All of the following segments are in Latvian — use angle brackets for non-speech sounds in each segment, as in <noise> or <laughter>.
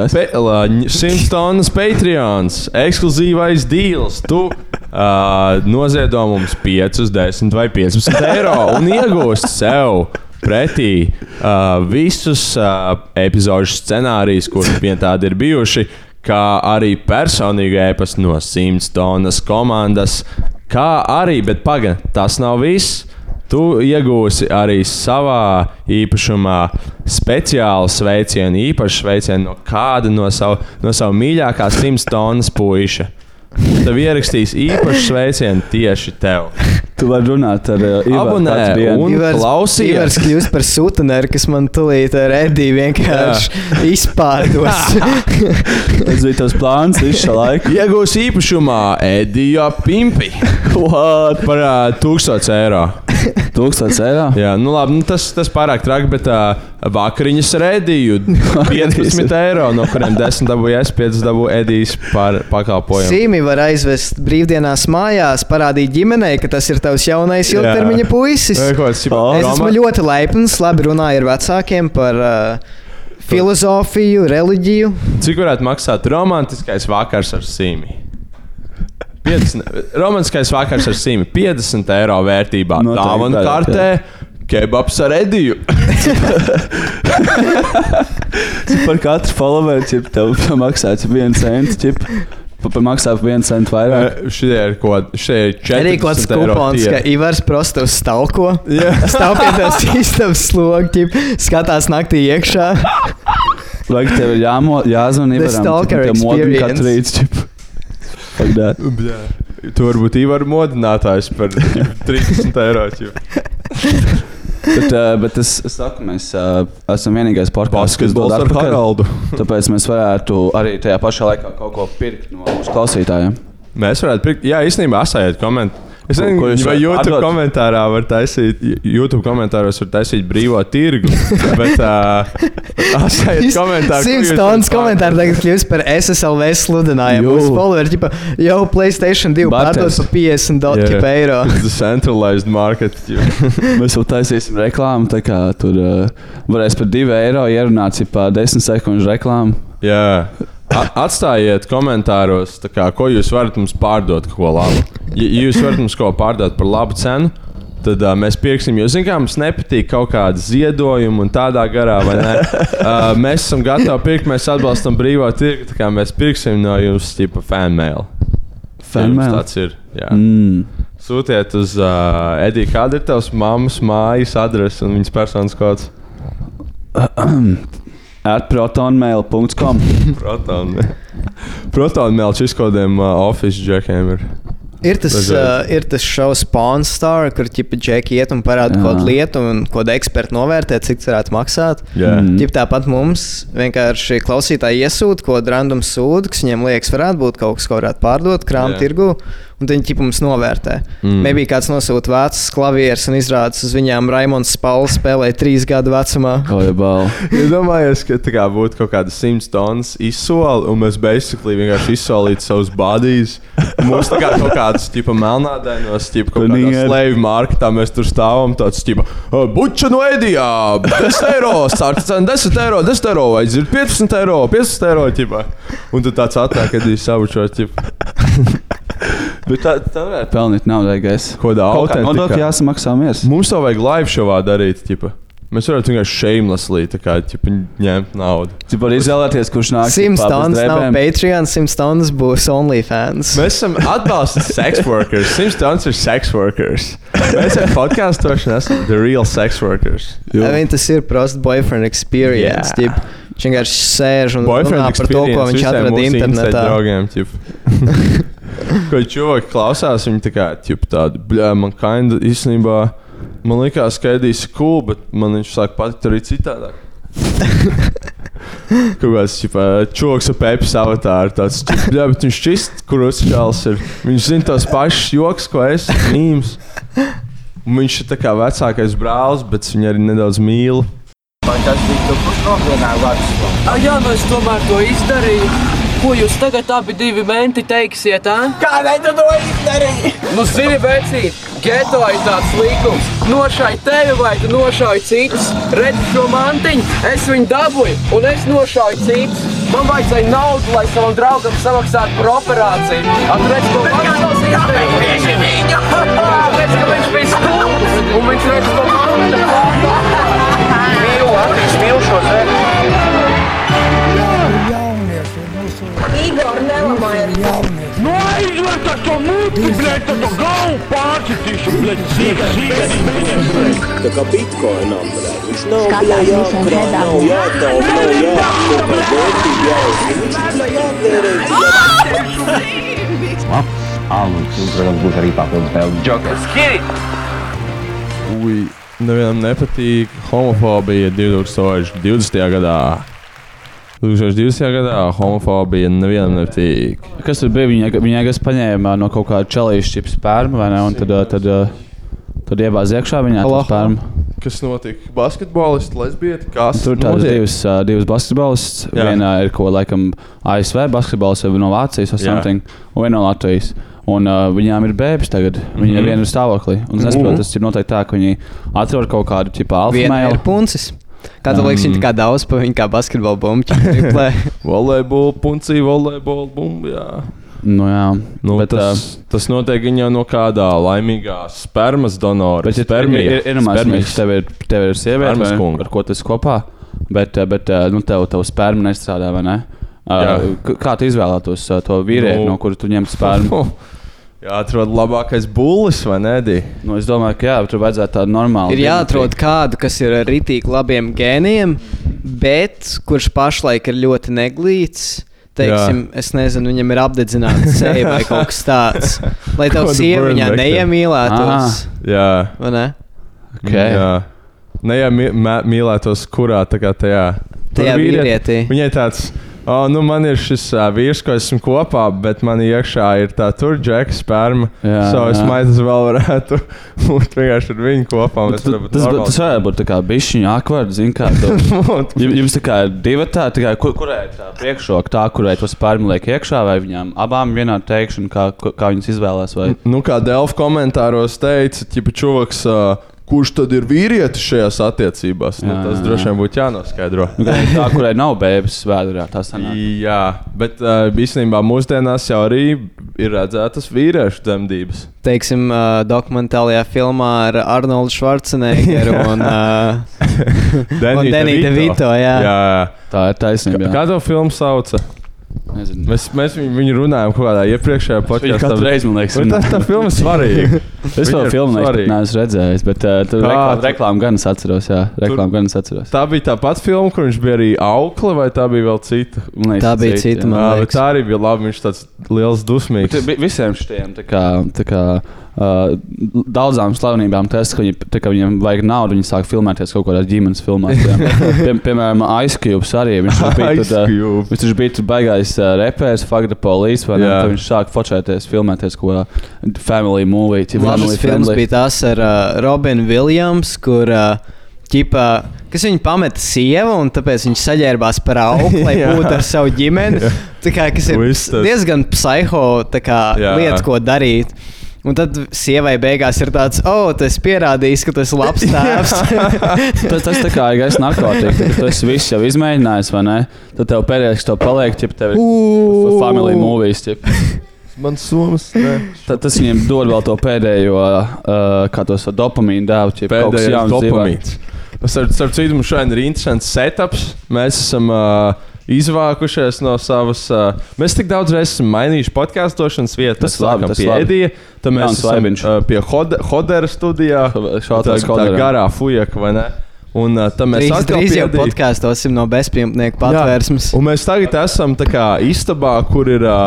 Kas? Pe, la, ņ- 100 tonnas Patreons, ekskluzīvais deals. Tu uh, noziedo mums 5, 10 vai 15 eiro un iegūst sev pretī uh, visus uh, epizodu scenārijus, kuriem vien tādi ir bijuši, kā arī personīgi ēpastu no 100 tonnas komandas. Kā arī, bet pagaidi, tas nav viss. Tu iegūsi arī savā īpašumā speciālu sveicienu, īpašu sveicienu no kāda no savu, no savu mīļākā simts tonnas puiša. Tev ierakstīs īpašu sveicienu tieši tev. Tu vari runāt ar uh, Ivaru Abonē un- klausies. Ivars kļūst par suteneru, kas man tulīt redī vienkārši izpārdos. <laughs> Tas bija tavs plāns visu laiku. Iegūs īpašumā Edija Pimpi What? par uh, 1000 eiro. Tūkstots eiro? Jā, nu labi, nu tas, tas pārāk traki, bet uh, vakariņas redīju 15 <laughs> eiro, no kuriem 10 dabūju es, 5 dabūju Edijas par pakalpojumu. Sīmi var aizvest brīvdienās mājās, parādīt ģimenei, ka tas ir tavs jaunais Jā. ilgtermiņa puisis. Vai kaut kāds, ķipa, O. Es esmu ļoti laipns, labi runāju ar vecākiem par uh, filozofiju, reliģiju. Cik varētu maksāt romantiskais vakars ar sīmi? 50, romantiskais vakars ar sīmi 50 eiro vērtībā. Noteikti Dāvana kartē, kebabs ar ediju. <laughs> Par katru followeru čip tev <laughs> maksāts viens cents. Čip. Maksā par vienu centu vairāk. Šie ir ko, šie ir 40 Arī kaut kāds kupons, ka Ivars prosta uz stalko. Jā. Stāv pie tās istabas sloga, skatās naktī iekšā. Vai tev ir jāmo, jāzvan The Ivaram? stalker Tev modina experience. katru rītu. Tu vari būt Ivar modinātājs par 30 eiro. <laughs> Bet, uh, bet es, es saku, mēs uh, esam vienīgais podkāsts, kas dod ar. Haraldu. Tāpēc mēs varētu arī tajā pašā laikā kaut ko pirkt no mūsu klausītājiem. Mēs varētu pirkt, jā, īstenībā asājiet komentāru. Es nezinu, ko jūs vai YouTube atdot? komentārā var taisīt, YouTube komentāros var taisīt brīvo tirgu. <laughs> Bet uh, asājiet komentāru. ko jūs Simts tonnas komentāru tagad kļūst par SSLV sludinājumu. Mūsu followeri, ģipa, jau Playstation 2 Barters. pārdod par 50 do- Jā. ģipa eiro. <laughs> The centralized market. <laughs> Mēs jau taisīsim reklāmu, tā kā tur uh, varēs par 2 eiro ierunāt par 10 sekundžu reklāmu. Jā. A- Atstājiet komentāros, tā kā, ko jūs varat mums pārdot, ko labu. Ja jūs varat mums ko pārdot par labu cenu, tad uh, mēs pirksim. Jo, zinām, kā mums nepatīk kaut kāda ziedojuma un tādā garā, vai ne? Uh, mēs esam gatavi pirkt, mēs atbalstam brīvā tirgu, tā kā mēs pirksim no jums tipa fanmail. Fanmail? Tas ir. Jā. Mm. Sūtiet uz uh, Ediju, kāda ir tavs mammas mājas adrese un viņas personas kods. <clears throat> At protonmail.com. <laughs> Protonu. Protonu mēlču izkodiem uh, office džekiem ir. Ir tas, uh, ir tas šovs Pawn Star, kur ķipa džeki iet un parāda kaut kādu lietu, un ko eksperti novērtē, cik tas varētu maksāt. Jā. Mm. Ģip tāpat mums vienkārši klausītāji iesūta, ko random sūta, kas viņiem liekas, varētu būt kaut kas, ko varētu pārdot krāpā Jā. tirgu. Un viņi ķip mums novērtē. Mm. Nebija kāds nosūta vecus klavierus un izrādās uz viņām Raimons Pauls spēlēja trīs gadu vecumā. Ojabal. Iedomājieties, <laughs> ka tā kā būtu kaut kāda simts tonnas izsoli, un mēs basically vienkārši izsolītu savus badīs. Mums tā kā kaut kādas tipa melnādainos, tipa kaut kādā slēpju marketā mēs tur stāvam, tāds tipa, "O, buča no Edijā, 10 eiro, starta cena 10 eiro, 10 eiro, vai ir 15 eiro, 15 eiro, tipa. Un tad tāds atnāk, kad viņš savučos, tipa, <laughs> <laughs> Bet tā, tā varētu pelnīt naudu, gais. ko kā autentikā. nodokļi jāsamaksā miers. Mums to vajag live šovā darīt, tipa. Mēs varētu vienkārši shamelessly, tā kā, tipa, ņemt naudu. Jūs varat izvēlēties, kurš nāk 100 tonnas nav Patreon, 100 tonnas būs OnlyFans. Mēs esam atbalstīti <laughs> sex workers. Simts tons ir sex workers. Mēs ar podkāstošanu esam the real sex workers. I mean, tas ir prost boyfriend experience. Jā. Yeah. Viņš vienkārši sēž un runā par to, ko viņš atrada internetā. Draugiem. <laughs> Ko cilvēki klausās, viņi tā kā tādi, bļā, man kinda īstenībā, man likās, ka Edijs ir cool, bet man viņš sāk patikt arī citādāk. <laughs> Kaut kāds čūlis ar pēpes avatāru. Tāds, jā, bet viņš šķist, kuros čels ir. Viņš zina tos pašus joks, ko es mīlu. Viņš ir tā kā vecākais brālis, bet viņu arī nedaudz mīl. Vai tas bija tas, kurš novienāja vārdu? Ah, jā, nu es tomēr to izdarīju. Ko jūs tagad abi divi menti teiksiet? ā? Kādēļ tu to izdarīji? Nu, zini, vecīt, geto ir tāds līkums. Nošauj tevi vai tu nošauj citus. Redzi šo mantiņu, es viņu dabūju un es nošauju citus. Man vajadzēja naudu, lai savam draugam samaksātu par operāciju. Atredz, ko Maksals izdarīja. Tāpēc, ka viņš bija stulbs un viņš redz, ko Manta <laughs> Mīlu, Latvijas mīlu šo zemi. Aizver to muti, blēd, tad to galvu pārcitīšu, blēd, zīga, zīga, zīga. Tā kā bitkoinam, blēd. Viņš nav redzam. nav. Viņš tikai jātērē, Alun, un, protams, būs arī papildus vēl jokers. Ui, nevienam nepatīk homofobija 2020. gadā. 2020. gadā homofobija nevienam nepatīk. Kas tur bija? Viņa, viņa kas paņēma no kaut kāda čelīša čips spērmu, vai ne? Un tad, uh, tad, uh, tad iebāz iekšā viņā spērmu. Kas notika? Basketbolists, lesbieti, kas Tur tādas notiek? divas, uh, divas basketbolists. Jā. Viena ir ko laikam ASV basketbols, vai no Vācijas, vai something, un viena no Latvijas. Un uh, viņām ir bērns tagad. Viņa Mhm. ir viena stāvoklī. Un es nesaprotu, tas ir noteikti tā, ka viņi atrod kaut kādu tipu alfa Viena ir puncis. Kā tev liekas, viņa tā kā daudz pa viņu kā basketbola bumbu? <laughs> Volejbola, puncī, volejbola, bumba. Jā. Nu, jā. Nu, Bet, tas, uh, tas notiek viņa no kādā laimīgā spermas donora. Bet, ja spermija. ir, ir, Spermijas. tev ir, tev ir sieviete, ar ko tas kopā, bet, bet nu, tev, tev sperma nestrādā, vai ne? Uh, kā tu izvēlētos uh, to vīrieti, Nu. no kura tu ņemtu spermu? <laughs> Jā, atrod labākais bullis, vai ne? Di? Nu, es domāju, ka jā, tur vajadzētu tādu normālu. Ir jāatrod kādu, kas ir ar rītīgi labiem gēniem, bet kurš pašlaik ir ļoti neglīts. Teiksim, es nezinu, viņam ir apdedzināta <laughs> seja vai kaut kas tāds. Lai Kādu sieva viņā neiemīlētos. Jā, vai ne? Okay. jā. Ne jau mī- mē- mīlētos, kurā tā kā tajā. Tur Tajā vīriet- vīrietī. Viņai tāds. Oh, nu man ir šis uh, vīrs, ko esmu kopā, bet man iekšā ir tā tur džeka sperma. Jā, so es jā. maidu vēl varētu <laughs> būt vienkārši ar viņu kopā. varētu būt tas, normāls. tas varētu būt tā kā bišķiņa akvards, zin kā. tu- <laughs> Jum- Jums tā kā ir divi tā, tā kā, kur, kurai ir tā priekšroka, tā, kurai to spārnu liek iekšā, vai viņām abām vienā teikšana, kā, kā viņas izvēlās, vai Nu, kā Delfa komentāros teica, ķipa čuvaks, uh, kurš tad ir vīrietis šajās attiecībās? Nu, tas jā, droši vien būtu jānoskaidro. nu, tā, kurai nav bērns vēdā, tā sanāk. Jā, bet uh, īstenībā mūsdienās jau arī ir redzētas vīriešu dzemdības. Teiksim, uh, dokumentālajā filmā ar Arnoldu Schwarzeneggeru <laughs> un, uh, un Deniju DeVito. Jā. jā, jā. Tā ir taisnība. Kā to filmu sauca? Nezinu. Mēs, mēs viņu, runājām kaut kādā iepriekšējā podkāstā. katru reizi, man liekas, filma <laughs> ir svarīga. Es Viņa vēl filmu neesmu redzējis, bet uh, tur reklāmu, reklāmu gan es atceros. Jā, reklāmu gan es atceros. Tā bija tā pati filma, kur viņš bija arī aukle, vai tā bija vēl cita? Liekas, Tā bija cita, cita, jā. tā arī bija labi. Viņš tāds liels dusmīgs. Bet vi- visiem šiem tā kā, tā kā, uh, daudzām slavenībām tas, ka viņi, tā kā viņiem vajag naudu, viņi sāk filmēties kaut kādās ģimenes filmās. <laughs> Pie, piemēram, Ice Cube arī. Viņš tur bija, tad, uh, Cube. viņš tur bija tur baigais uh, reperis, the Police, vai ne? Jā. Tad Viņš sāk fočēties, filmēties kaut kādā family movie. family films bija tas ar uh, Robinu Viljams, kur uh, ķipa, kas viņu pameta sievu, un tāpēc viņš saģērbās par augstu, lai <laughs> būtu ar savu ģimeni. Tā kā, kas ir tas- diezgan psiho tā kā, lieta, ko darīt. Un tad sievai beigās ir tāds, oh, tas pierādījis, ka tu esi labs <laughs> tēvs. <laughs> Tas, tas tā kā ir gaisa narkotika. Tu esi visu jau izmēģinājis, vai ne? Tad tev pēdējais, kas tev paliek, ja tev ir family movies. Ķip. Man somas. Tad tas viņiem dod vēl to pēdējo, uh, kā dopamīnu dēvu, ķip, kaut kas Pēdējais dopamīns. Starp citu, mums šodien ir interesants setups. Mēs esam uh, izvākušies no savas. Uh, mēs tik daudz reizes esam mainījuši podkāstošanas vietu. Tas labi, tas pie. Edija, tad mēs Jauns esam uh, pie Hod- Hodera studijā. Šāds tā, tā garā fujaka, vai ne? Un uh, tad mēs atkal drīz jau podkāstosim no bezpajumtnieku patvērsmes. Un mēs tagad esam tā kā istabā, kur ir. ā,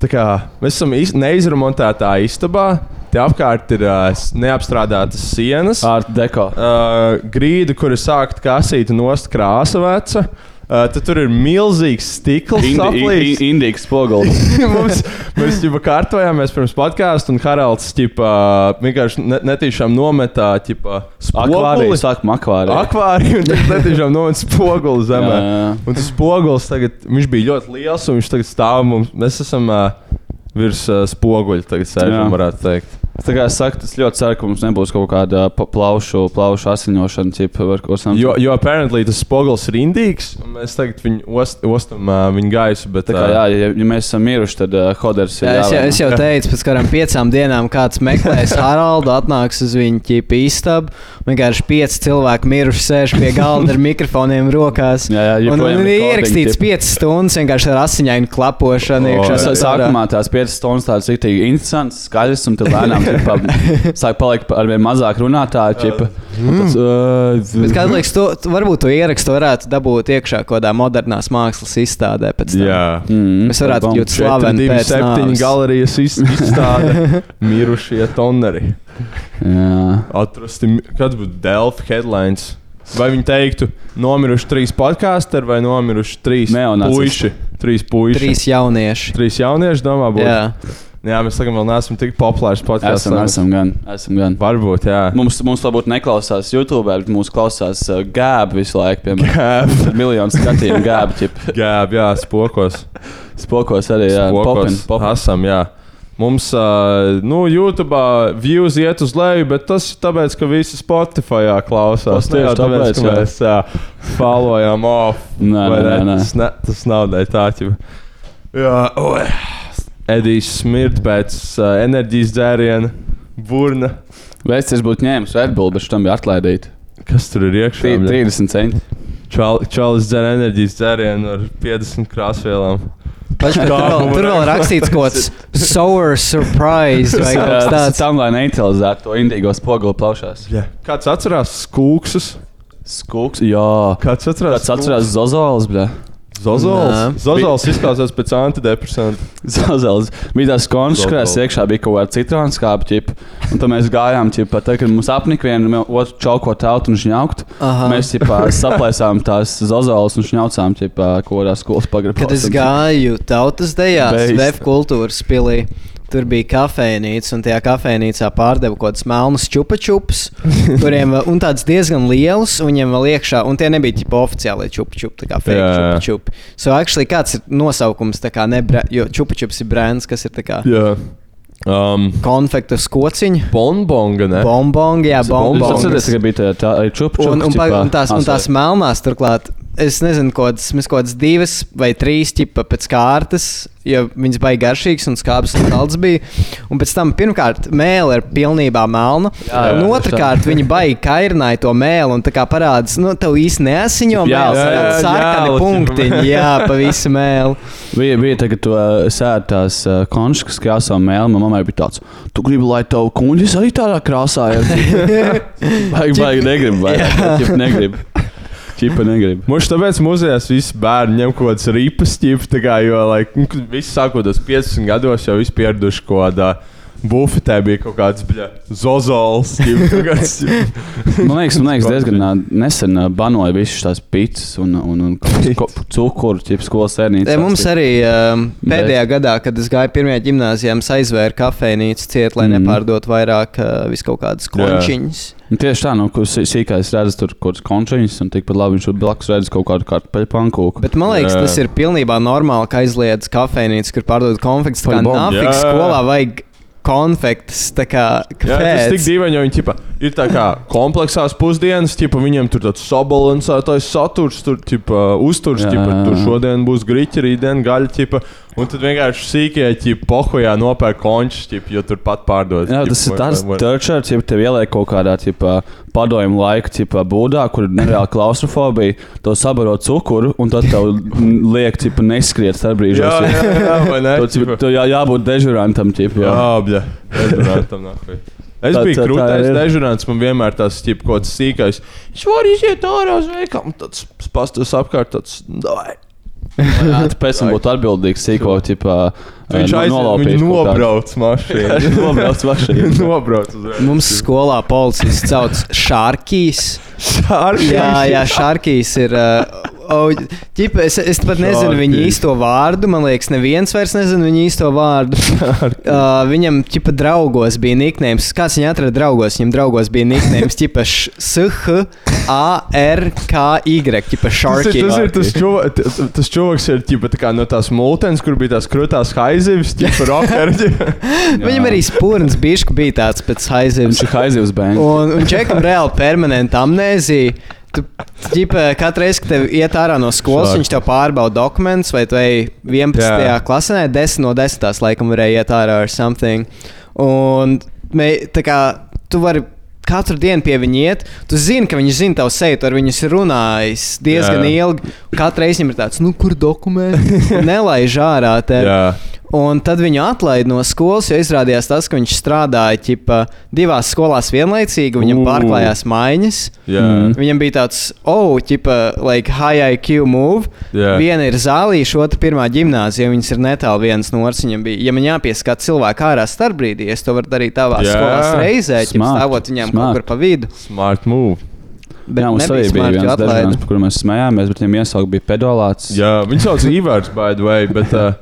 tā Kā, mēs esam iz- neizremontētā istabā. Te apkārt ir uh, neapstrādātas sienas. Art deko. Uh, grīda, kur ir sākta kasīt un nost krāsa veca. Uh, tad tur ir milzīgs stikls. Indi, saplīsis. in, Indijas spogulis. <laughs> Mums, mēs jau kārtojāmies pirms podkāstu, un Haralds ķipa, vienkārši ne, netīšām nometā ķipa, spoguli. sākam akvārija. Akvāriju, un tad netīšām nomet <laughs> spoguli zemē. Jā, jā. Un tas spogulis tagad, viņš bija ļoti liels, un viņš tagad stāv mums. Mēs esam uh, virs uh, spoguļa, tagad sēžam, varētu teikt. Tā kā es saku, tas ļoti ceru, ka mums nebūs kaut kāda pa- plaušu, plaušu asiņošana, ķipa, var kaut kas Jo, jo apparently tas spogulis ir indīgs, un mēs tagad viņu ost, ostam uh, viņa gaisu. Bet, Tā kā, jā, ja, ja mēs esam miruši, tad uh, hoders ir Jā, es, jau, es jau teicu, pēc kādām piecām dienām kāds meklēs Haraldu, atnāks uz viņa ķīpa istabu. Vienkārši pieci cilvēki miruši sēž pie galda ar mikrofoniem rokās. Jā, jā, un, un ir ierakstīts tipa. piecas stundas vienkārši ar asiņainu klapošanu. O, iekšā. Sākumā tās piecas stundas tādas ir tik interesantas, skaļas, un tad lēnām <laughs> ķipa, sāk palikt ar vien mazāk runātāju. Ķipa, un tas, uh, Bet kā liekas, to, varbūt to ierakstu varētu dabūt iekšā kaut kādā modernās mākslas izstādē. Jā. mm, Mēs varētu kļūt slaveni Septiņi, pēc septiņi nāves. galerijas iz- <laughs> izstāde, mirušie toneri. Jā. Atrasti, kāds būtu Delfa headlines? Vai viņi teiktu, nomiruši trīs podkāsteri vai nomiruši trīs puiši? Trīs puiši. Trīs jaunieši. Trīs jaunieši, domā, būtu. Jā. mēs tagad vēl neesam tik populārs podkāsts. Esam, esam gan. Esam gan. Varbūt, jā. Mums, mums varbūt neklausās YouTube, bet mūsu klausās uh, gābi visu laiku. Piemēram, Gāb, miljonu skatījumu gābi. ķip. <laughs> gāb, jā, spokos. Spokos arī. Jā, popin, Spokos. popin. Esam, jā. Mums, uh, nu, YouTube views iet uz leju, bet tas ir tāpēc, ka visi Spotify klausās. Tas jau tieši tāpēc, ka jā. mēs jā, followējam off. Nē, vai nē, nē. Tas, ne, tas nav dēļ tā, ķipa. Jā, oi. Edijs smird pēc uh, enerģijas dzēriena, burna. Vēstis būtu ņēmis Red Bull, bet tam bija atlaidīti. Kas tur ir iekšā? Tī- 30 centi. Čal- Čalis dzer enerģijas dzērienu ar 50 krāsvielām. Paš, <laughs> tur, vēl, tur vēl rakstīts kaut kāds sour surprise vai kaut kas Tas tāds. tam, lai neutralizētu to indīgo spoguli plaušās. Jā. Kāds atcerās skūksus? Skūks, jā. Kāds atcerās? Kāds atcerās Zozols, bļa? Zozols. Nē. Zozols izklausās pēc antidepresanta. <laughs> Zozols. Bija tās konšas, kurās iekšā bija kaut kāda citronu skāba ķipa. Un tad mēs gājām, ķipa, tad, kad mums apnika vienu otru čauko tautu un žņaukt. Aha. Mēs, ķipa, saplēsām tās Zozols un žņaucām, ķipa, kaut kādā skolas pagrabā. Kad es gāju tautas dejās. Vēf kultūras pilī. Tur bija kafejnīca, un tajā kafejnīcā pārdeva kaut kādas melnas čupačupas, <laughs> kuriem vēl- un tāds diezgan liels, un viņiem vēl iekšā, un tie nebija tipa oficiāli čupačupi, tā kā fake čupačupi. So, actually, kāds ir nosaukums, tā kā nebra, jo čupačups ir brands, kas ir tā kā Jā. Um, konfekta skociņa. bonbonga, ne? Bombongi, jā, atceros, ka bija tā, tā čupa Un, un, pa, un, tās, un tās melnās, turklāt, es nezinu, kādas, mēs kaut kādas divas vai trīs ķipa pēc kārtas, jo viņas baigi garšīgas un skābas un salds bija. Un pēc tam, pirmkārt, mēlē ir pilnībā melna. Jā, jā, un otrkārt, viņi baigi kairināja to mēlu un tā kā parādās, nu, tev īsti neasiņo jā, tādi sarkani jā, punktiņi, jā, pa visu mēlu. Bija, bija tā, ka tu uh, sēdi tās uh, konšas, kas krāsā mēlī. Manai mammai bija tāds, tu gribi, lai tavu kuģis arī tādā krāsā ir. <laughs> Baigi, baigi, negribu. Čipa negribu. Čipa negribu. Mums tāpēc muzejās visi bērni ņem kaut kādas ripas, ķip, tā kā, jo like, visi sākot tos 15 gados jau vispār pieraduši kaut kādā. Bufetē bija kaut kāds zozols. <laughs> Man liekas, man liekas diezgan nesen banoja visas tās pitas un, un, un ko- cukuru, ķip, skolas sērnīcas. E, mums arī um, pēdējā gadā, kad es gāju pirmajā gimnājā, mums aizvēra kafejnīcu ciet, lai Mm. nepārdotu vairāk uh, vis kaut kādas končiņas. Un Tieši tā, nu, kur sī- sīkais redz tur kaut kādas končiņas, un tikpat labi viņš blakus redz kaut kādu kartupeļu pankūku. Bet man liekas, Jā. tas ir pilnībā normāli, ka aizliedz kafejnīcu, kur pārdod konfekts. Tā nafik Jā. skolā vajag konfekts, tā kā Jā, tas ir tik kafēts. dīvaini, jo viņi ķipa, ir tā kā kompleksās pusdienas, ķipa, viņiem tur tāds sabalansētais saturs, tur ķipa, uzturs, ķipa, tur šodien būs griķi, rītdien gaļa, ķipa, un tad vienkārši ķipa pohojā nopērk končus, ķipa, jo tur pat pārdod. Jā, ķipa, tas ir tāds terčers, ja tev ieliek kaut kādā ķipa, padomju laika ķipa, būdā, kur ir nereāla klaustrofobija, to sabaro cukuru, un tad tev liek ķipa, neskriet starp brīžos. Jā, jā, jā, vai ne? <laughs> Tev, ķipa, tev jā, jābūt dežurantam. Ķipa, jā. Jā. Dežurantam nākamajai. Es Tā- biju tā- ir. dežurants, man vienmēr tas ķip kaut kāds sīkais. Es varu iziet ārā uz veikalu, un tāds pastas apkārt, tāds. Jā, tu pēc tam būtu atbildīgs sīko, ķipa, Viņš kādu. nobrauc mašīnu. <laughs> Viņš nobrauc mašīnu. <laughs> nobrauc uz Mums skolā policists sauc Šārkīs. Šārkīs. Jā, jā, Šārkīs ir uh, O, ķipa, es, es pat nezinu viņa Šarki. īsto vārdu. Man liekas, neviens vairs nezina viņa īsto vārdu. <laughs> uh, viņam, ķipa, draugos bija niknējums. Kāds viņu atrada draugos? Viņam draugos bija niknējums, ķipa, SH, A, R, K, Y, ķipa, Tas Sharky. ir, tas ir tas, čuva, tas, tas čuvaks, ir ķipa, tā kā no tās mūtens, kur bija tās krūtās haizivs, tipa rockeri. <laughs> Viņam arī spūrns bišķi bija tāds pēc haizivs. Viņš ir haizivs bērns. Un, un čekam reāli permanenta amnēzija. Tu, ģipa, katru reizi, kad tev iet ārā no skolas, Šāk. viņš tev pārbauda dokumentus, vai tu ej 11. Jā. Klasē, nē, 10 no 10. laikam varēja iet ārā ar something. Un mē, tā kā tu vari. Katru dienu pie viņa iet, tu zini, ka viņš zina tavu seju, ar viņu runājis diezgan Jā. ilgi. Katru reizi viņam ir tāds, nu, kur dokumenti? <laughs> Nelaiž ārā te. Jā. Un tad viņu atlaida no skolas, jo izrādījās tas, ka viņš strādāja ķipa, divās skolās vienlaicīgi. Viņam pārklājās maiņas. Jā. Mm. Viņam bija tāds, oh, ķipa, like high IQ move. Jā. Viena ir zālīša, otra pirmā gimnāzija. Viņas ir netālu vienas no otras. Viņam bija, ja man jāpieskata cilvēku ārā starpbrīdī, es to varu darīt tavā Jā. skolās reizē, Smart, stāvot viņam smart. kaut kur pa vidu. Smart move. Bet Jā, mums arī bija viens dažāds, par kuriem mēs smējāmies, bet viņam iesaukt bija pedolāts. Jā, viņš sauc Ivars, by the way, bet <laughs> uh,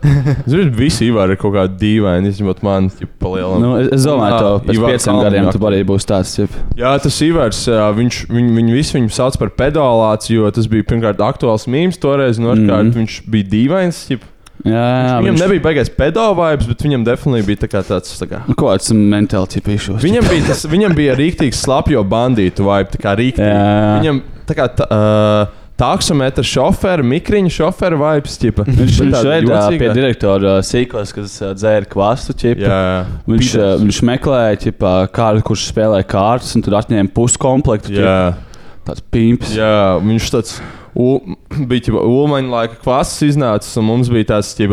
es zinu, visi Ivari ir kaut kādi dīvaini, izņemot man, ja palielināt. Nu, es, es domāju, ka pēc Ivar pieciem gadiem tu arī būsi tāds. Jeb. Jā, tas Ivars, ā, viņš, viņu, viņu visu viņu sauc par pedālāts, jo tas bija pirmkārt aktuāls mīmīms toreiz, un otrkārt Mhm. viņš bija dīvains. Ķip. Jā, jā, Viņam viņš- nebija baigais pedāvājums, bet viņam definitīvi bija tā kā tāds. Tā kā. Nu, Ko tāds mentāli tipīšos? Viņam bija, <laughs> tas, viņam bija rīktīgs slapjo bandītu vibe, tā kā rīktīgi. Viņam tā kā tā, uh, taksometra šofera, mikriņa šofera vibes, ķipa. Viņš, jocīga. pie direktora ā, sīkos, kas ā, dzēra kvastu Viņš, ā, viņš meklēja, ķipā, kādu, kurš spēlē kārtas, un tad atņēma puskomplektu. ķip, jā. Tāds pimps. Jā, viņš tāds bija jau ulmaņa laika klases iznācis, un mums bija tāds, ka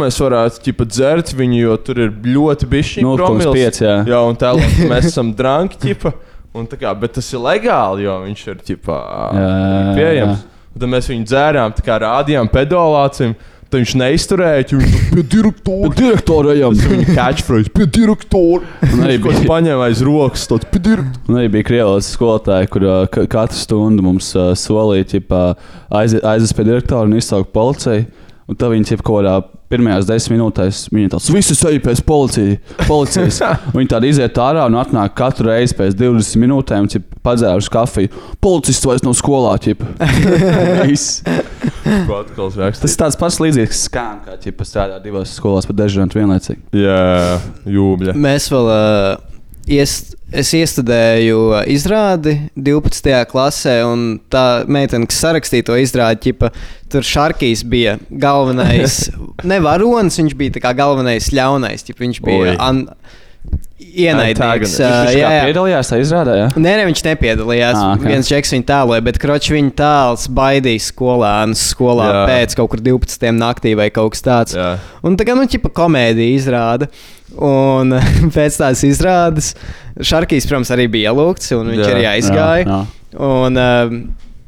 mēs varētu ķipa, dzert viņu, jo tur ir ļoti bišķi 0,5, jā. jā, un tā mēs esam drāngi, ķipa, un tā kā, bet tas ir legāli, jo viņš ir ķipa, Jā, jā, jā. pieejams. Un Tad mēs viņu dzērām, tā kā rādījām pedālācim. Tad viņš neizturēja, viņš bija pie direktora. Pie direktora. Tas viņa <laughs> catchphrase, pie direktora. Un arī bija- paņēma aiz rokas, tāds pie direktora. Un arī bija krievis skolotāji, kur ā, ka- katru stundu mums uh, solīja aiziet aiziet pie direktora un izsaukt policiju. Un tad viņi ķip, kaut kādā pirmajās desmit minūtēs viņi tāds - visi sevi pēc policija, <laughs> policijas. Viņi tādi iziet ārā un atnāk katru reizi pēc 20 minūtēm, ķip, padzēruši kafiju. Policists vairs nav skolā. <laughs> atkal Tas tāds pats līdzīgs skām, kā ķipa, strādā divās skolās par dežurantu vienlaicīgi. Jā, jūbļa. Mēs vēl uh, iest, es iestudēju uh, izrādi 12. klasē, un tā meitene, kas sarakstīja to izrādi, ķipa, tur Šarkīs bija galvenais, <laughs> ne varonis, viņš bija kā galvenais ļaunais. Ķipa, viņš bija Oi. an, ienaidnieks. Uh, Viņš jā, jā. piedalījās tajā izrādē. Jā? Nē, nē, viņš nepiedalījās. Ah, ok. okay. Viens čeks viņa tēloja, bet kroķis viņa tēls baidīja skolēnus skolā Jā. jā. pēc kaut kur 12. naktī vai kaut kas tāds. Jā. Un tā kā nu, ķipa komēdija izrāda. Un <laughs> pēc tās izrādes Šarkīs, protams, arī bija ielūgts, un viņš Jā. jā, arī aizgāja. Jā, Un, um,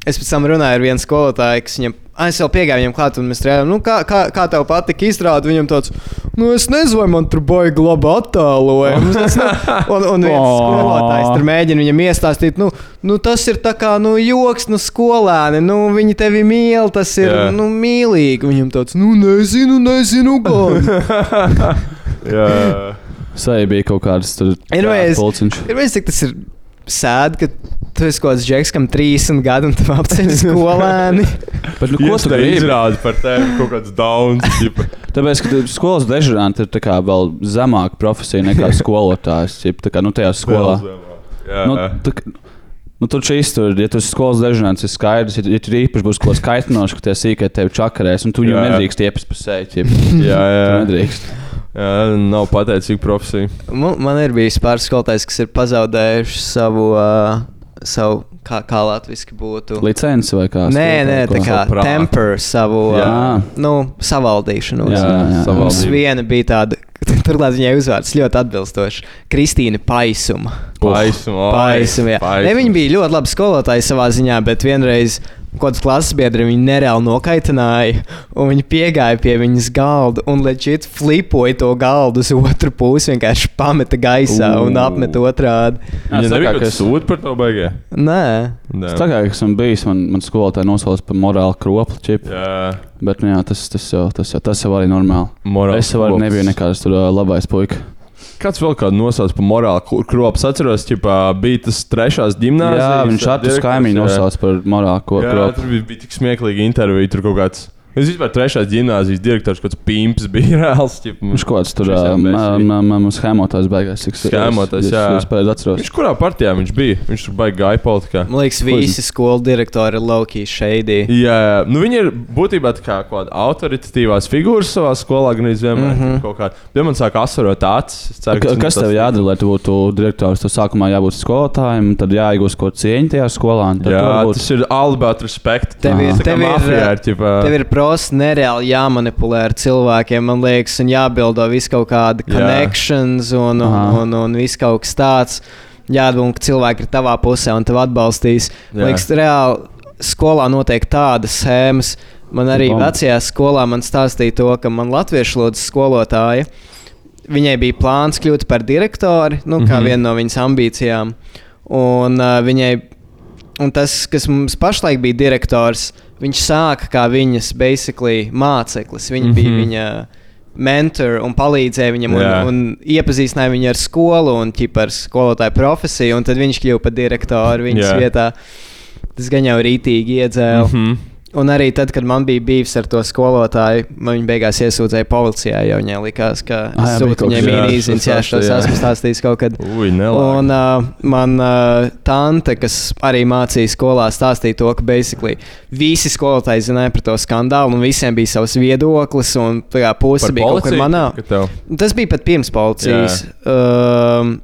es pēc tam runāju ar vienu skolotāju, kas viņam, ah, es vēl piegāju viņam klāt, un mēs strādājām, nu, kā, kā, kā tev patika izrāda. Viņam tāds, nu, es nezinu, vai man tur baigi labi attēlojums. Nu, <laughs> un, un viens skolotājs tur mēģina viņam iestāstīt, nu, nu, tas ir tā kā, nu, joks, nu, skolēni, nu, viņi tevi mīl, tas ir, yeah. nu, mīlīgi. Viņam tāds, nu, nezinu, nezinu, gan. <laughs> Jā. Sai bija kaut kāds tur Ir vajadz- pulciņš. Ir vajadzīgs, cik tas ir sēdi, ka tu esi kaut kāds džeks, kam 30 gadi, un tu apceļ skolēni. <laughs> Bet, nu, Ko tu gribi? izrādi par tevi? Kaut kāds downs. <laughs> Tāpēc, ka skolas dežuranti ir vēl zemāka profesija nekā skolotājs. Jeb, tā kā, nu, tajā skolā. Jā. Nu, tā, nu, tur šīs tur, ja tu esi skolas dežurants, ir skaidrs, ja, ja tur īpaši būs kaut kas kaitinošs, ka tie sīkā tevi čakarēs, un tu Jā. nedrīkst iepast pa <laughs> jeb. jā, Tu jā. nedrīkst. Jā, nav pateicīga profesija. Man, man ir bijis pāris skolotājs, kas ir pazaudējuši savu, uh, savu kā, kā latviešu būtu. Licenci vai kā? Nē, nē, tā kā Savu prātu. temper, savu uh, nu, savaldīšanu. Jā, jā, jā. Mums viena bija tāda, <laughs> turklāt viņai uzvārds ļoti atbilstošs - Kristīna Paisuma. Paisuma. oi, Paisuma, jā. Ne, viņa bija ļoti laba skolotāja savā ziņā, bet vienreiz kāds klases biedri viņu nereāli nokaitināja. Un viņi piegāja pie viņas galda un leģit flipoja to galdu uz otru pusi. Vienkārši pameta gaisā Ū. un apmeta otrādi. Kā, kaut ka kas sūdi par to baigē. Nē. Es tā kā esmu bijis, man, man skolotāja nosauca par morāli kroplu čipu. Jā, Bet nu, jā, tas, tas, jau, tas, jau, tas jau arī normāli. morāli. Es jau nebiju nekāds tur labais puika. Kāds vēl kādu nosauc par morāli kur- krops? Atceros, ķipā, bija tas trešās gimnāzijas. Jā, viņš ar to kaimiņu nosauca par morāli ko- Jā, kropu. tur bija, bija tik smieklīgi intervija, tur kaut kāds. Es vispār trešās gimnāzijas direktors, kāds pimps bija <laughs> reāls. Viņš kaut kāds tur schēmotājs beigās. Schēmotājs, jā. Es pēc atceros. Viņš kurā partijā viņš bija? Viņš tur baigi gāja politikā. man liekas, visi skolu direktori ir Loki šeidī. Jā, jā. Nu, viņi ir būtībā kā kaut kāda autoritatīvās figūras savā skolā, gan arī vienmēr. Mm -hmm. Kā, ja man sāk asarot acis, ceru, Ka- Kas tev jādara, lai tu būtu direktors? Tev sākumā jābūt skolotājiem, tad jāiegūst kaut kāda cieņa tajā skolā. un tad tu Jā, tas ir all about respect. Tev ir- tev ir, mafijā ir, Tev ir prosti nereāli jāmanipulē ar cilvēkiem, man liekas, un jābildo visu kaut kādi Jā. connections un, un, Aha. un, un viss kaut kas tāds. Jādomā, ka cilvēki ir tavā pusē un tev atbalstīs. Man liekas, reāli skolā notiek tādas schēmas. Man arī vecajā skolā man stāstīja to, ka man latviešu lodas skolotāja. Viņai bija plāns kļūt par direktori, nu, kā Mhm. viena no viņas ambīcijām. Un, uh, viņai, un tas, kas mums pašlaik bija direktors, viņš sāka kā viņas basically māceklis. Viņa mm -hmm. bija Mhm. viņa mentor un palīdzēja viņam un, Jā. un iepazīstināja viņu ar skolu un ķip, ar skolotāju profesiju. Un tad viņš kļuva par direktoru viņas Jā. vietā. Tas gan jau rītīgi iedzēla. Mm -hmm. Un arī tad, kad man bija bijis ar to skolotāju, man viņa beigās iesūdzēja policijā. Jo viņai likās, ka es sūtu viņai mīnīziņas, stāstīja, jā. esmu stāstījis kaut kad. Ui, nelāgi. Un uh, man uh, tante, kas arī mācīja skolā, stāstīja to, ka basically visi skolotāji zināja par to skandālu, un visiem bija savs viedoklis, un tā kā puse bija kaut kur policiju, manā. Tas bija pat pirms policijas. Um,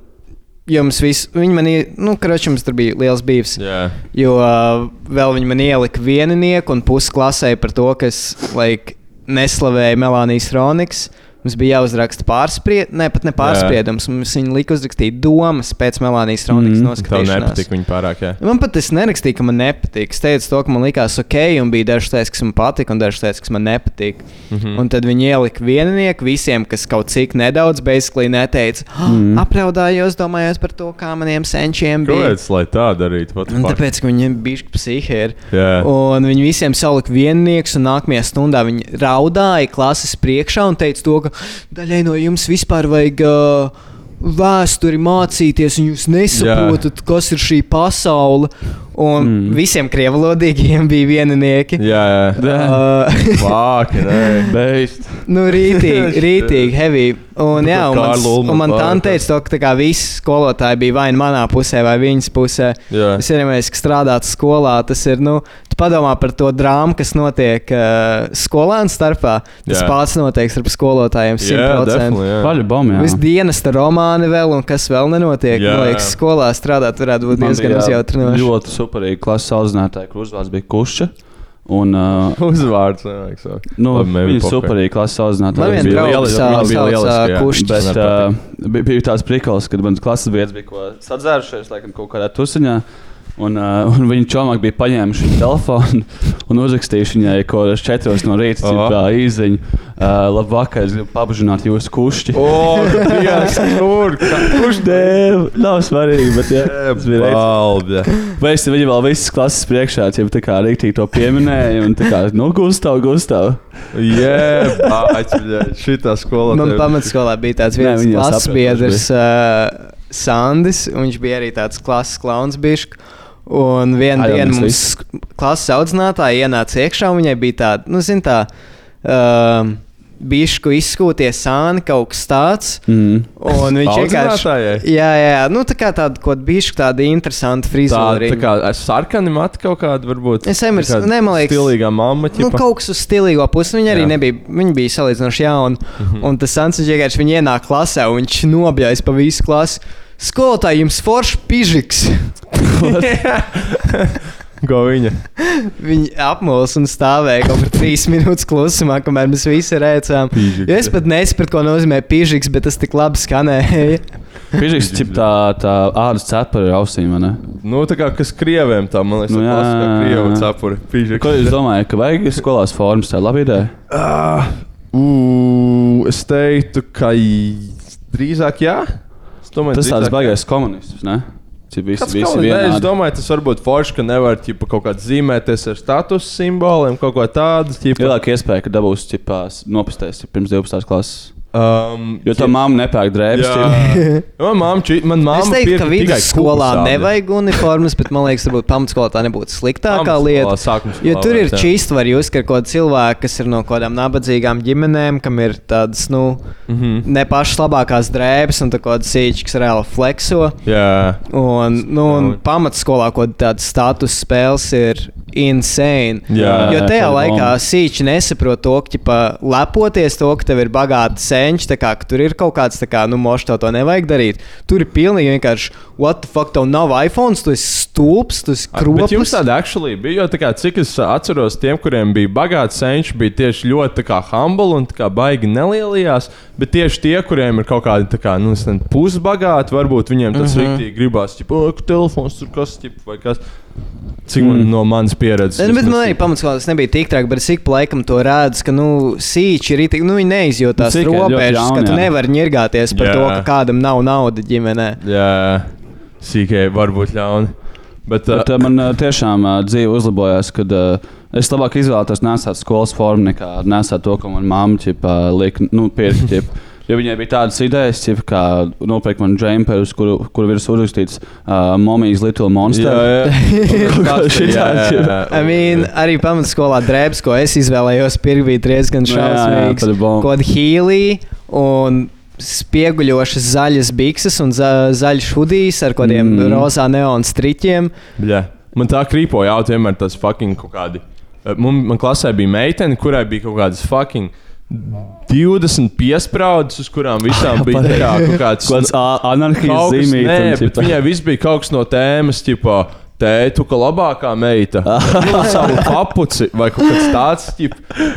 Jums viss, viņi man, ie- nu, kroči, mums tur bija liels bijis. Jā. Jo uh, vēl viņi man ielika vieninieku un pusi klasē par to, kas like, neslavēja Melānijas Ronikas. Mums bija jāuzraksta pārspriedums, ne pat ne pārspriedums. Mums viņa lika uzrakstīt domas pēc Melānijas Ronikas Mhm. mm, noskatīšanās. nepatīk viņa pārāk. Jā. Man pat tas nerakstīja, ka man nepatīk. Es teicu to, ka man likās ok, un bija dažas lietas, kas man patika, un dažas lietas, kas man nepatīk. Mm. -hmm. Un tad viņi ielika vieninieku visiem, kas kaut cik nedaudz, basically neteica, mm. apraudājos, domājot par to, kā maniem senčiem bija. Kāpēc, lai tā darītu? Tāpēc, ka viņiem bija psihi ir. Jā. Un viņi visiem salika viennieks, un nākamajā stundā viņi raudāja klases priekšā un teica to, ka daļai no jums vispār vajag. Uh, Vēsturi mācīties, un jūs nesaprotat, Jā. kas ir šī pasaule. Un mm. visiem krievalodīgiem <laughs> bija vieninieki. Jā, jā. Vāki, nē. Beidz. nu, rītīgi, <laughs> rītīgi, heavy. Un, jā, un, mans, un man tā pārāk. teica, to, ka tā kā visi skolotāji bija vai nu manā pusē, vai viņas pusē. Jā. Es iedomājos, ka strādāt skolā, tas ir. Nu, tu padomā par to drāmu, kas notiek uh, skolēnu starpā. Tas Jā. pats notiek starp skolotājiem. Jā, 100%. definitely, jā. Viss dienas romāni vēl, un kas vēl nenotiek. Jā. Man liekas, skolā strādāt varētu būt diezgan uzjautrinoši. Ļoti superīgi klases audzinātāji, kur uzvārds bija Kušķa. Un, <laughs> uh, Uzvārds. nevajag saukt. nu, viņa pokoj. superīgi klases audzinātāji. Man viens bija sauc- viņa bija. Kušķis. Bet uh, bija, bija tāds prikals, kad mans klases biedrs bija ko sadzērušies, laikam, kaut kādā tusiņā. Un, uh, un viņa čomāk bija paņēmuši viņa telefonu un uzrakstījuši viņai, ko es četros no rīta Aha. kā īziņu. Uh, labvakar, es gribu pabužināt jūsu kušķi. O, Dievs, kur? Kurš dēļ? Nav svarīgi, bet jā, tas bija. Balda. Vai es viņa vēl visas klases priekšā, ja tā kā rīktīgi to pieminēja, un tā kā, nu, Gustav, Gustav. Jē, bāķi, šitā skolā. Man pamatskolā bija tāds viens viņi klases biedrs, uh, Sandis, un viņš bija arī tāds klases klauns bišķi. Un vienā dienā mums sk- klases audzinātāja ienāca iekšā, un viņai bija tāda, nu, zin tā, uh, bišku izskūties sāni, kaut kas tāds. Mm. Un viņš vienkārši. Jā, jā, nu tā kā tāda, ko bišku tāda interesanta Tā, frizūra. tā kā es sarkani matu kaut kādu, varbūt. Es nemaz- tā kā ne, man liekas- Stilīgā mamma, Nu, ķipa. kaut kas uz stilīgo pusi. Viņa arī Jā. nebija. Viņa bija salīdzinoši jauna. Mm. -hmm. Un tas Sančs vienkārši viņa ienāk klasē un viņš nobjājas pa visu klasi. Skolotāji, jums foršs pižiks. <laughs> Ko viņa? Viņi apmuļs un stāvēja kaut kur trīs minūtes klusumā, kamēr mēs visi rēcām. Pīžiks. Jo es pat nesapratu, ko nozīmē pīžiks, bet tas tik labi skanēja. Piežīgs, cip tā, tā ādas cepura ar ausīm, vai ne? Nu, tā kā kas krieviem tā, man liekas, Nu, jā, jā, kā krievu jā. cepuri. Pīžiks. Ko jūs domājat, ka vajag skolās formas? Tā ir laba ideja. Ah, ū, es teiktu, ka drīzāk jā. Domāju, Tas tāds baigais komunists, ne? Visi, visi kāds, es domāju, tas varbūt forši, ka nevar ķipa, kaut kādā zīmēties ar status simboliem, kaut ko tādu. Lielāka iespēja, ka dabūs cipās nopastēs pirms 12. klases. Um, Jo tā mamma nepērk drēbes. Jā. ķip. <laughs> Man māma, Es māma teiktu, ka tikai vidusskolā nevajag uniformas, bet man liekas, varbūt pamatskolā tā nebūtu sliktākā lieta. Jo tur ir čīsti, var jūs, ka ir kaut kādi cilvēki, kas ir no kaut kādām nabadzīgām ģimenēm, kam ir tādas, nu, Mhm. ne pašas labākās drēbes un tā kāda sīča, kas reāli flekso. Jā, Un, nu, un pamatskolā kaut kāda status spēles ir insane. Jā, jo jā, tajā laikā sīči nesaprot to, ka ķipa, lepoties to, ka tev ir bagāti senči, tā kā, ka tur ir kaut kāds, tā kā, nu, mošs tev to nevajag darīt. Tur ir pilnīgi vienkārši, what the fuck, tev nav iPhone, tu esi stulbs, tu esi Bet jums tāda actually bija, jo tā kā, cik es atceros, tiem, kuriem bija bagāts senčs, bija tieši ļoti tā kā, humble un tā kā, baigi nelielījās. Bet tieši tie, kuriem ir kaut kādi tā kā, nu, pusbagāti, varbūt viņiem tas mm. -hmm. rīktīgi gribās, tipo, oh, telefons tur kas, tipo, vai kas. Cik Mm. no manas pieredzes. Ne, bet vismaz man arī pamatskolā tas nebija tik traki, bet es ik pa laikam to redzu, ka nu, sīči ir itī, nu, viņi neizjūtās ļoti robežas, ka tu nevari ņirgāties par Jā. to, ka kādam nav nauda ģimenē. Jā, sīkēji var būt ļauni. Bet, Bet uh, man uh, tiešām uh, dzīve uzlabojās, kad uh, es labāk izvēlētos nesāt skolas formu nekā nesāt to, ko man mamma ķipa, lika, nu, pirkt. <laughs> Jo viņai bija tādas idejas, ķip, kā nopirkt man džemperus, kuru, kuru virs uzrakstīts uh, Momijas Little Monster. jā, jā. Ķip. <laughs> I mean, arī pamatskolā drēbes, ko es izvēlējos, pirkt bija diezgan Nu, jā, jā, šausmīgs. Kaut hīlī un spieguļošas zaļas bikses un za zaļš hudijs ar kādiem Mm. rozā neonu striķiem. Bļa. Man tā krīpoja jau vienmēr tas fucking kaut kādi. Man, man klasē bija meitene, kurai bija kaut kādas fucking 20 piesprādes, uz kurām visām bija tā kā kaut kāds. Kas- zīmīte. Nē, bet viņai viss bija kaut kas no tēmas, tipo, tētu, ka labākā meita. <laughs> Nu, savu papuci vai kaut kas tāds, tip.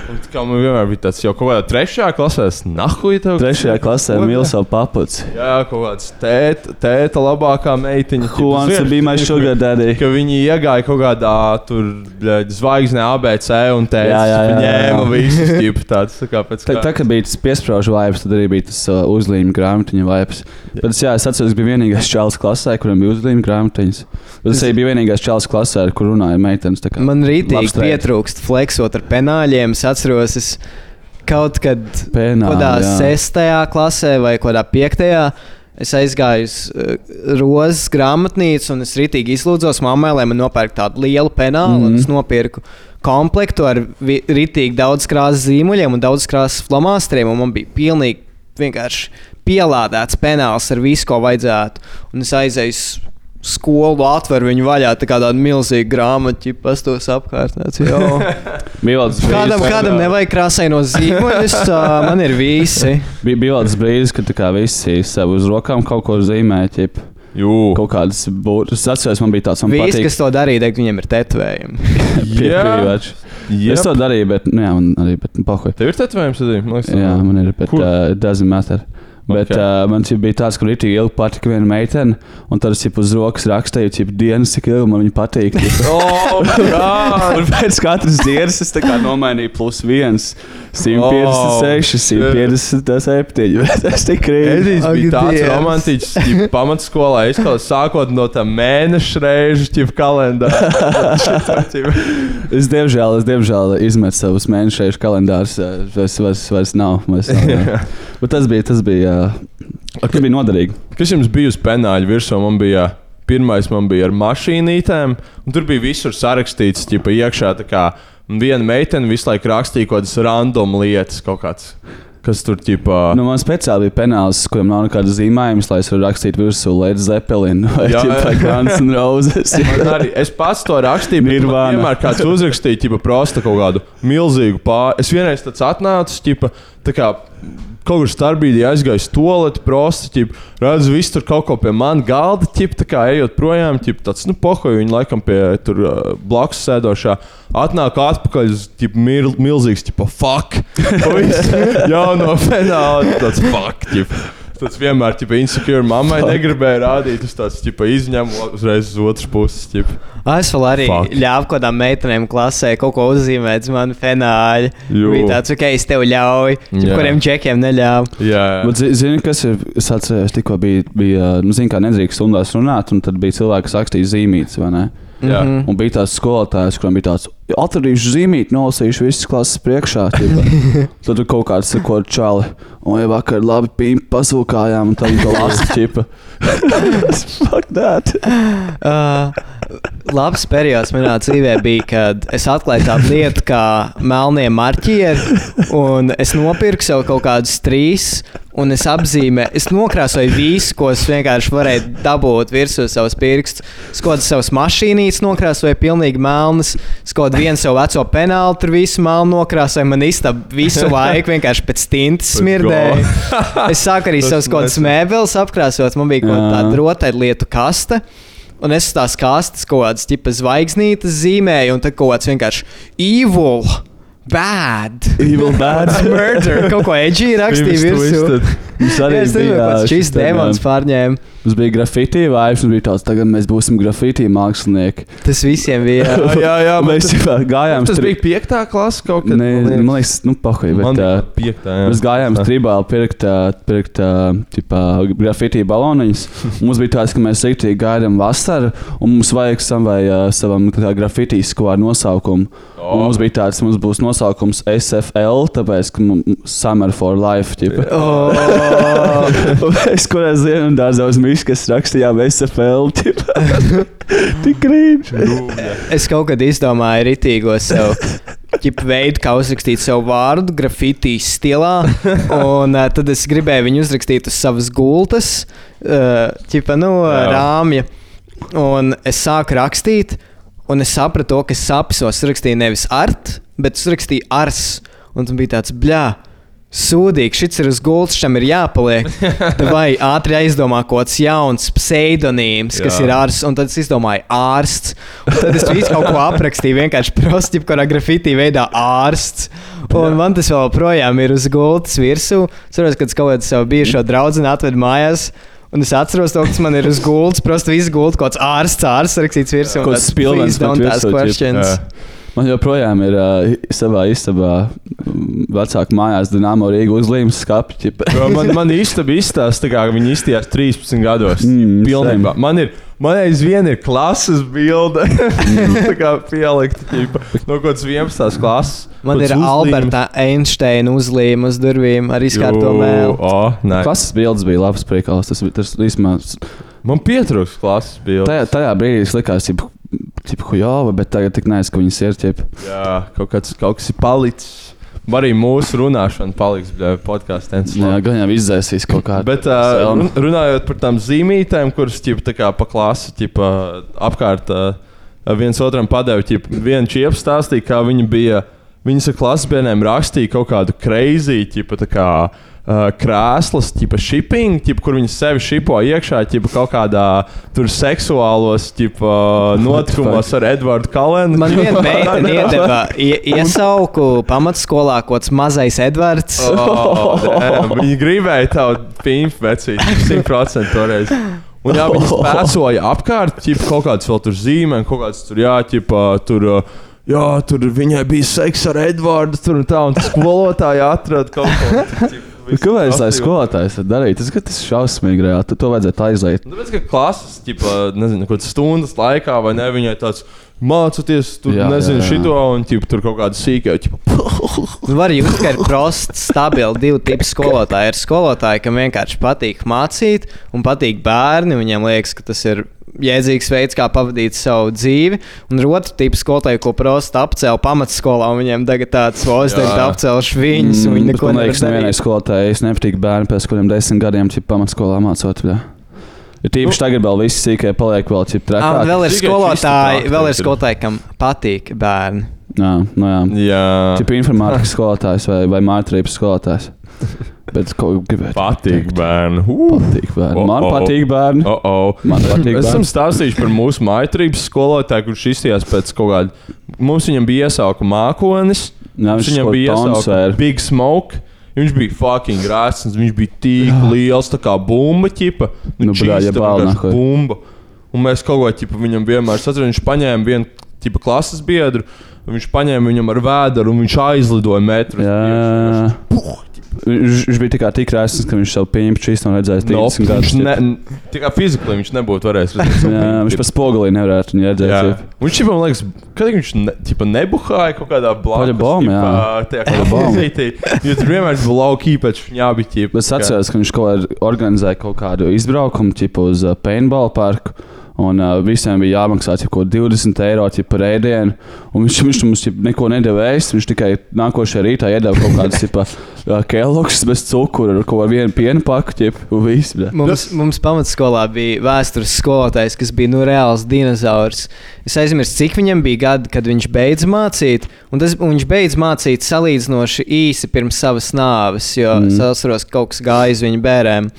Un kā man vienmēr bija tāds, jau kaut kādā trešajā klasē, es nahuju tev. Trešajā klasē Ko- mīl savu papuci. Jā, kaut kāds tēta, tēta labākā meitiņa. To be my sugar daddy? Ka viņi iegāja kaut kādā tur zvaigznē, ABC un teica, Jā, jā, jā, ņēma visus <laughs> tipus tāds. Tā pēc Tā, tā kā bija tas piesprāžu vibes, tad arī bija tas uh, uzlīmju grāmatiņa vibes. Bet es, jā, es atceros, ka bija vienīgais čels klasē, kuram bija uzlīmju grāmatiņas. Bet es arī biju vienīgais čels klasē, kur runāja meitenes. Man rītīgi pietrūkst fleksot ar penāļiem. Es atceros, es kaut kad Penāli, kādā jā. sestajā klasē vai kādā piektajā. Es aizgāju uz uh, Rozes grāmatnīcu, un es rītīgi izlūdzos mammai, lai man nopērk tādu lielu penālu. Mm Mhm. -hmm. Es nopirku komplektu ar rītīgi daudz krāsas zīmuļiem un daudz krāsas flomāstriem. un Man bija pilnīgi vienkārši pielādēts penāls ar visu, ko vajadzētu. Un es aizēju skolu, atveru viņu vaļā, tā kā tādu milzīgu grāmatu, pastos apkārt. Tas Kādam, <laughs> brīdis, kādam nevajag krāsainos zīmoļus, man ir visi. <laughs> bija, tas brīdis, kad tā kā visi sev uz rokām kaut ko zīmēja. ķip, Jū, Kaut kādas būtnes. Es atceros, man bija tāds, man Visi, patīk. kas to darīja, teikt, viņiem ir tetovējumi. <laughs> Piekrīvač. Es to darīju, bet, nu, jā, man arī, bet, pahuj. Tev ir tetovējums arī? Man liekas, Jā, man ir, bet Kur? uh, it doesn't matter. Bet Ok. okay. uh, man bija tāds, kur tik ilgi patika viena meitene, un tad es jau uz rokas rakstīju, cik dienas, cik ilgi man viņa patīk. <laughs> Oh, un pēc katras dienas es nomainīju plus viens, 156, 157. <laughs> Bet es tik krītu. Ak, bija tāds romantisks, pamatskolā es kaut sākot no tā mēneša reižu, ķip kalendāra. Es diemžēl, es diemžēl izmetu savus mēnešus kalendārus. Es vairs, vairs nav. Vairs nav. <laughs> Bet tas bija, tas bija, tas bija noderīgi. Kas jums bija uz penāļa virsū? Man bija pirmais, man bija ar mašīnītēm, un tur bija visur sarakstīts, ķipa iekšā. tā kā, Viena meitene visu laiku rakstīja kaut kādas random lietas, kaut kāds, kas tur ķipa. Nu, man speciāli bija penāls, kuram nav nekādas zīmējumas, lai es varētu rakstīt virsū Led Zeppelin vai. Guns N' Roses. <laughs> Arī, es pats to rakstīju, bet man vienmēr kāds uzrakstīja, ķipa, prosta kaut kādu milzīgu pāri. Es vienreiz tāds atnācu, ķipa, tā kā kaut kur starpbrīdī aizgājis toleti, prosti, ķip, redzu, viss tur kaut ko pie manas galda, ķip, tā kā ejot projām, ķip, tāds, nu, pohoju, viņi laikam pie tur blakus sēdošā. Atnāk atpakaļ, ķip, mil, milzīgs, ķip, fuck! Jā, no fenāla, tāds fuck, ķip. Tas vienmēr ir insecure. Mammai negribēja rādīt, uz tādas izņēmu uzreiz uz otras puses. Ķip. Es vēl arī Fuck. ļāvu kādām meitenēm klasē kaut ko uzzīmēt, man fenāļi. Bija tāds, ok, es tev ļauju, Jā. kuriem džekiem neļāvu. Jā, zi- zini, kas ir? Es atceros, tikko bija, bija nu, zini, kā nedrīkst stundās runāt, un tad bija cilvēki, kas rakstīja zīmītes, vai ne? Jā. Mhm. Un bija tāds skolotājs, kuram bija tāds, atradīšu zīmīti, nolasīšu visas klases priekšā. <laughs> tad tur kaut kāds ko čāli. Un jau vakar labi pīmpi pasūkājām, un tad to lasa ķipa. Fuck that. <laughs> Uh, labs periods manā dzīvē bija, kad es atklāju tādu lietu kā melnie marķieri, un es nopirku sev kaut kādus trīs. Un es apzīmēju, es nokrāsoju visu, ko es vienkārši varēju dabūt virsū savus pirkstus. Skotu savas mašīnītes, nokrāsoju pilnīgi melnas, skotu vienu savu veco penālu, tur visu melnu nokrāsoju. Man istaba visu laiku vienkārši pēc tintas smirdēja. <laughs> Es sāku arī savus kaut kādus mēbeles apkrāsot. Man bija kaut kāda rotaļlietu kaste. Un es tās kastes kaut kādas zvaigznītes zīmēju, un tad kaut kāds vienkārši evil, bad, Evil <laughs> bad. murder. Kaut ko edgy rakstīja virsū. Mums arī bija šis demons pārņēma. Mums bija grafiti vibes, un bija tāds, tagad mēs būsim grafiti mākslinieki. Tas visiem bija. <laughs> Jā, jā, jā mēs jau gājām Tas stri- bija piektā klase kaut kad. Nē, man liekas, nu, pahoji, bet. bija piektā. jā. Mēs gājām uz tribālu pirkt, ā, pirkt ā, tipā, grafiti baloniņus. Un <laughs> Mums bija tāds, ka mēs rīktīgi gaidām vasaru, un mums vajag sam vai ā, savam grafiti skolu nosaukumu. Un mums bija tāds, mums būs nosaukums SFL, tāpēc, ka mums Summer for Life. Ķipa. Oh, <laughs> Es kurā zinu, dārzā uz Miškas rakstījām SFL. <laughs> Tik krīč. es kaut kad izdomāju ritīgo sev. Ķip veidu, kā uzrakstīt savu vārdu, grafitī stilā. Un uh, tad es gribēju viņu uzrakstīt uz savas gultas, uh, ķipa, nu, Jā. rāmja. Un es sāku rakstīt, un es sapratu, to, ka sapņos rakstīju nevis art, bet es rakstīju ars. Un tas bija tāds bļā. Sūdīgi, šis ir uz gultas, šam ir jāpaliek. <laughs> Vai ātri aizdomā kaut kāds jauns pseidonīms, kas Jā. ir ārsts, un tad es izdomāju ārsts. Un tad es visu kaut ko aprakstīju, vienkārši prosti, kurā grafitī veidā ārsts. Un man tas vēl projām ir uz gultas virsū. Es saprotu, ka kaut kādu savu bijušo draugu atvedu mājās. Un es atceros to, kas man ir uz gultas. Prosti viss gultas, kaut kāds ārsts, ārsts rakstīts virsū. kāds spilvens "Please don't ask questions." Jā. Man joprojām ir uh, savā istabā, mm, vecāka mājās, Dienāmo Rīgas uzlīmes. Jo Man, man <laughs> īstenībā izstāsta, kā viņi izstījās 13 gados. Mm, Pilnībā. Man ir, man aizvien ir klases bilde. <laughs> tā kā pielikt, ķipa, no kaut kādas 11. klases. Man ir uzlīmes. Alberta Einsteina uzlīme uz durvīm ar izkārto mēlu. O, nē. Klases bildes bija labs priekals. Tas, tas īstenībā, Man pietrūks klases bilde. tajā, tajā brīdī es likās, ka Hujova, bet tagad tik nezinu, ka viņas ir. Ķip. Jā, kaut, kāds, kaut kas ir palicis. Arī mūsu runāšana paliks podkāstā. Jā, gan jau izdzēsīs kaut kādu. Bet uh, run- runājot par tām zīmītēm, kuras ķip, tā kā pa klasi ķip, uh, apkārt uh, viens otram padeva, viena čiepa stāstīja, kā viņa bija. Viņas ar klases bērniem rakstīja kaut kādu kreizīju, ķipa, tā kā uh, krēslas, tipa shipping, tipa, kur viņi sevi šipo iekšā, tipa, kaut kādā tur seksuālos tipa, <laughs> notikumos ar Edvardu Kalenu. Man viena <laughs> meitene iedeva ie- iesauku pamatskolā, kaut kāds mazais Edvards. Oh, damn. <laughs> viņi gribēja tādu pimpu vecīti, 100% toreiz. Un jā, viņi spēcoja apkārt, ķip, kaut kāds vēl tur zīmē, kaut kāds tur jāķipa, tur. uh, Jā, tur viņai bija seks ar Edvardu, tur un tā, un tas skolotāji atrada kaut ko. Ķip, visu Kāpēc tā skolotājs var darīt? Tas, ka tas ir šausmīgi reāli. Tu to vajadzētu aizliet. Nu, Tāpēc, ka klases, ķipa, nezinu, kaut kādas stundas laikā, vai ne, viņai tāds mācoties, tur Jā, nezinu, jā, jā. šito, un ķipa, tur kaut kāda sīkā, ķipa, Nu, Var jūs tikai ir prosti, stabili divi tipi skolotāji. Ir skolotāji, kam vienkārši patīk mācīt, un patīk bērni. Viņiem liekas, ka tas ir jēdzīgs veids, kā pavadīt savu dzīvi. Un otrs tips skolotāji, ko prosti apcēla pamatskolā, un viņiem tagad tāds Jā. apcēluši viņus, viņi Mm, bet neko man nevar liekas, nevienai skolotājai es nepatīk bērni pēc kādiem desmit gadiem, ja pamatskolā mācot. Jā. Ir tīpaši tagad vēl viss sīkai paliek vēl Ah, un trakāk. vēl ir skolotāji, vēl ir skolotāji, kam patīk bērni. Jā, nu jā. jā. Tipa informātikas <laughs> skolotājs vai, vai mākslības skolotājs. Bet ko gribētu? Patīk, bērni. Uh. Patīk bērni. Man Oh, oh. patīk bērni. Oh, oh. Man patīk Es esmu stāstījis par mūsu maitrības skolotāju, kurš izstījās pēc kaut kāda. Mums viņam bija iesauka mākonis. Jā, viņš viņam kaut bija iesauka. Big Smoke. Viņš bija fucking rāsns, viņš bija tik liels, tā kā bumba ķipa. Nu, bļā, ja čīsta bāl, vienkārši nahoj. bumba. Un mēs kaut ko ķipa viņam vienmēr sacījām, viņš paņēma vienu ķipa klases biedru, viņš paņēma viņam ar vēdru, un viņš aizlidoja metru. Viņš, bija tikai tik rēsns, ka viņš savu pieņēmu šīs nav redzējis No, 30 viņš gadus. ne, tikai fiziski viņš nebūtu varējis redzēt. <laughs> Jā, viņš ķipa. pa spogulī nevarētu viņu redzēt. Jā. Viņš jau man liekas, kad viņš ne, ķipa, nebuhāja kaut kādā blakus. Paļabom, jā. Paļabom. <laughs> kafejnīcī, jo tur vienmēr bija lauki pēc šņābi ķipa. Es atceros, ka viņš kaut kādā organizēja kaut kādu izbraukumu ķipa, uz uh, paintball parku. Un uh, visiem bija jāmaksā kaut 20 eiro par ēdienu. Un viņš, viņš mums neko nedēļa ēst. Viņš tikai nākošajā rītā iedeva kaut kādas uh, <laughs> kelokšas bez cukura ar kaut kādu vienu viss, bļa. Mums, mums pamatskolā bija vēstures skolotājs, kas bija nu, reāls dinozaurs. Es aizmirsu, cik viņam bija gadi, kad viņš beidza mācīt. Un tas, un viņš beidza mācīt salīdzinoši īsi pirms savas nāves, jo mm. es atceros, ka kaut kas gāja uz viņa bērēm.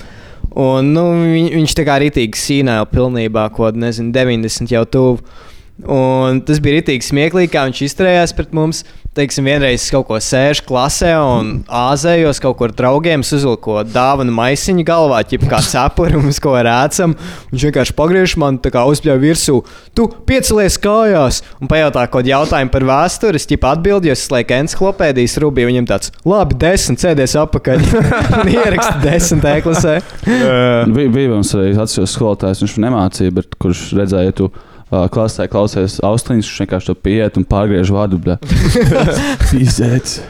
Un, nu, viņ, viņš tā kā rītīgi sīnēja pilnībā, ko nezinu, 90 jau tuvu. Un tas bija rītīgi smieklīgi, kā viņš izturējās pret mums. Teiksim, vienreiz es kaut ko sēžu klasē un āzējos kaut kur draugiem, es uzvilku dāvanu maisiņu galvā, ķip kā cepuri, un mēs ko rēcam. Viņš vienkārši pagriež man, tā kā uzpļauj virsū, tu piecelies kājās un pajautā kaut kādu jautājumu par vēsturi. Es ķip atbildēju, jo es laiku encyklopēdijas rubīju, viņam tāds, labi, desmit sēdies apakaļ. <laughs> un ieraksta desmit eklasē. <laughs> Bija, mums arī atsevišķs skolotājs, viņš nemācīja, bet kurš redzēja, ja tu uh, klasē klausies austiņas, viņš vienkārši to pieiet un pārgriež vārdu. <laughs> Izēts.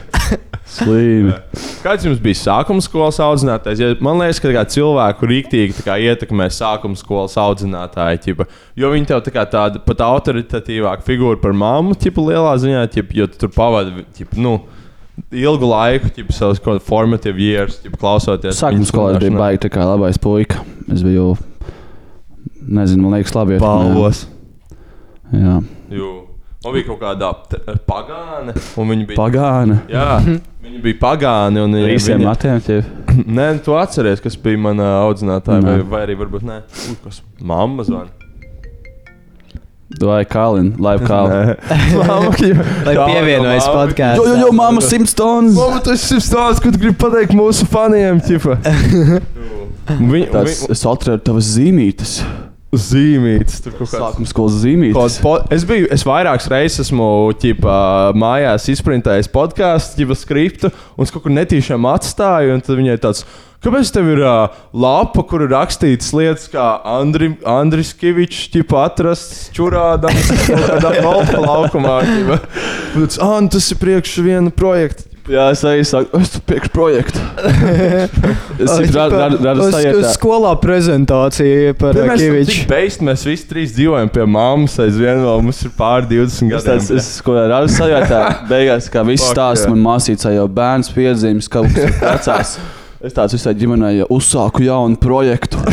Slīmi. Kāds jums bija sākuma skolas audzinātājs? Ja man liekas, ka cilvēku rīktīgi ietekmē sākuma skolas audzinātāji. Ķipa, jo viņi tev tā tāda pat autoritatīvāka figūra par mammu, ķipa, lielā ziņā, ķipa, jo tu tur pavadi nu, ilgu laiku, ķipa, savus formatīvus years, ķipa, klausoties. Sākuma skolā baigi tā kā labais puika. Es biju, nezinu, man liekas, labi. Balvos. Jā, Jū. Man bija kaut kāda pagāne, un viņi bija. pagāna. Jā, viņi bija pagāni. un Visiem viņi- matiem tie. <clears throat> Nē, tu atceries, kas bija mana audzinātāja, vai, vai arī varbūt nē. Ui, kas mamma zvana. Vai Kalin, live <laughs> Kalin. <laughs> Mamma, Lai pievienojas podkāstam. Jo, jo, jo, mamma simts tonnas. Mamma, tas ir stāsts, ko tu gribi pateikt mūsu faniem. <laughs> Viņi Tas es atradu tavas zīmītes. Zīmītas. Tur kaut kāds. Sākuma po, es biju, es vairākas reizes esmu ķipa, mājās izprintējis podkāstu, jau skriptu, un es kaut kur netīšām atstāju. un tad Viņai tāds, kāpēc tev ir uh, lapa, kur ir rakstīts lietas, kā Andri, Andris Kavičs, ķipa, atrasts čurādams kādā <laughs> golfa laukumā. Tas, ah, nu tas ir priekš viena projekta. Jā, es arī saku, es tu priekš projektu. <laughs> es uz sajūtā. skolā prezentācija par tik beigts, mēs visi trīs dzīvojam pie mammas aizvien, vēl mums ir pār 20 Es gadiem. tāds, es ko radu sajūtā, beigās, kā viss stāsta, man māsīca jau bērns piedzīmes, kaut kas vecās. <laughs> Es tāds visai ģimenei ja uzsāku jaunu projektu. <laughs>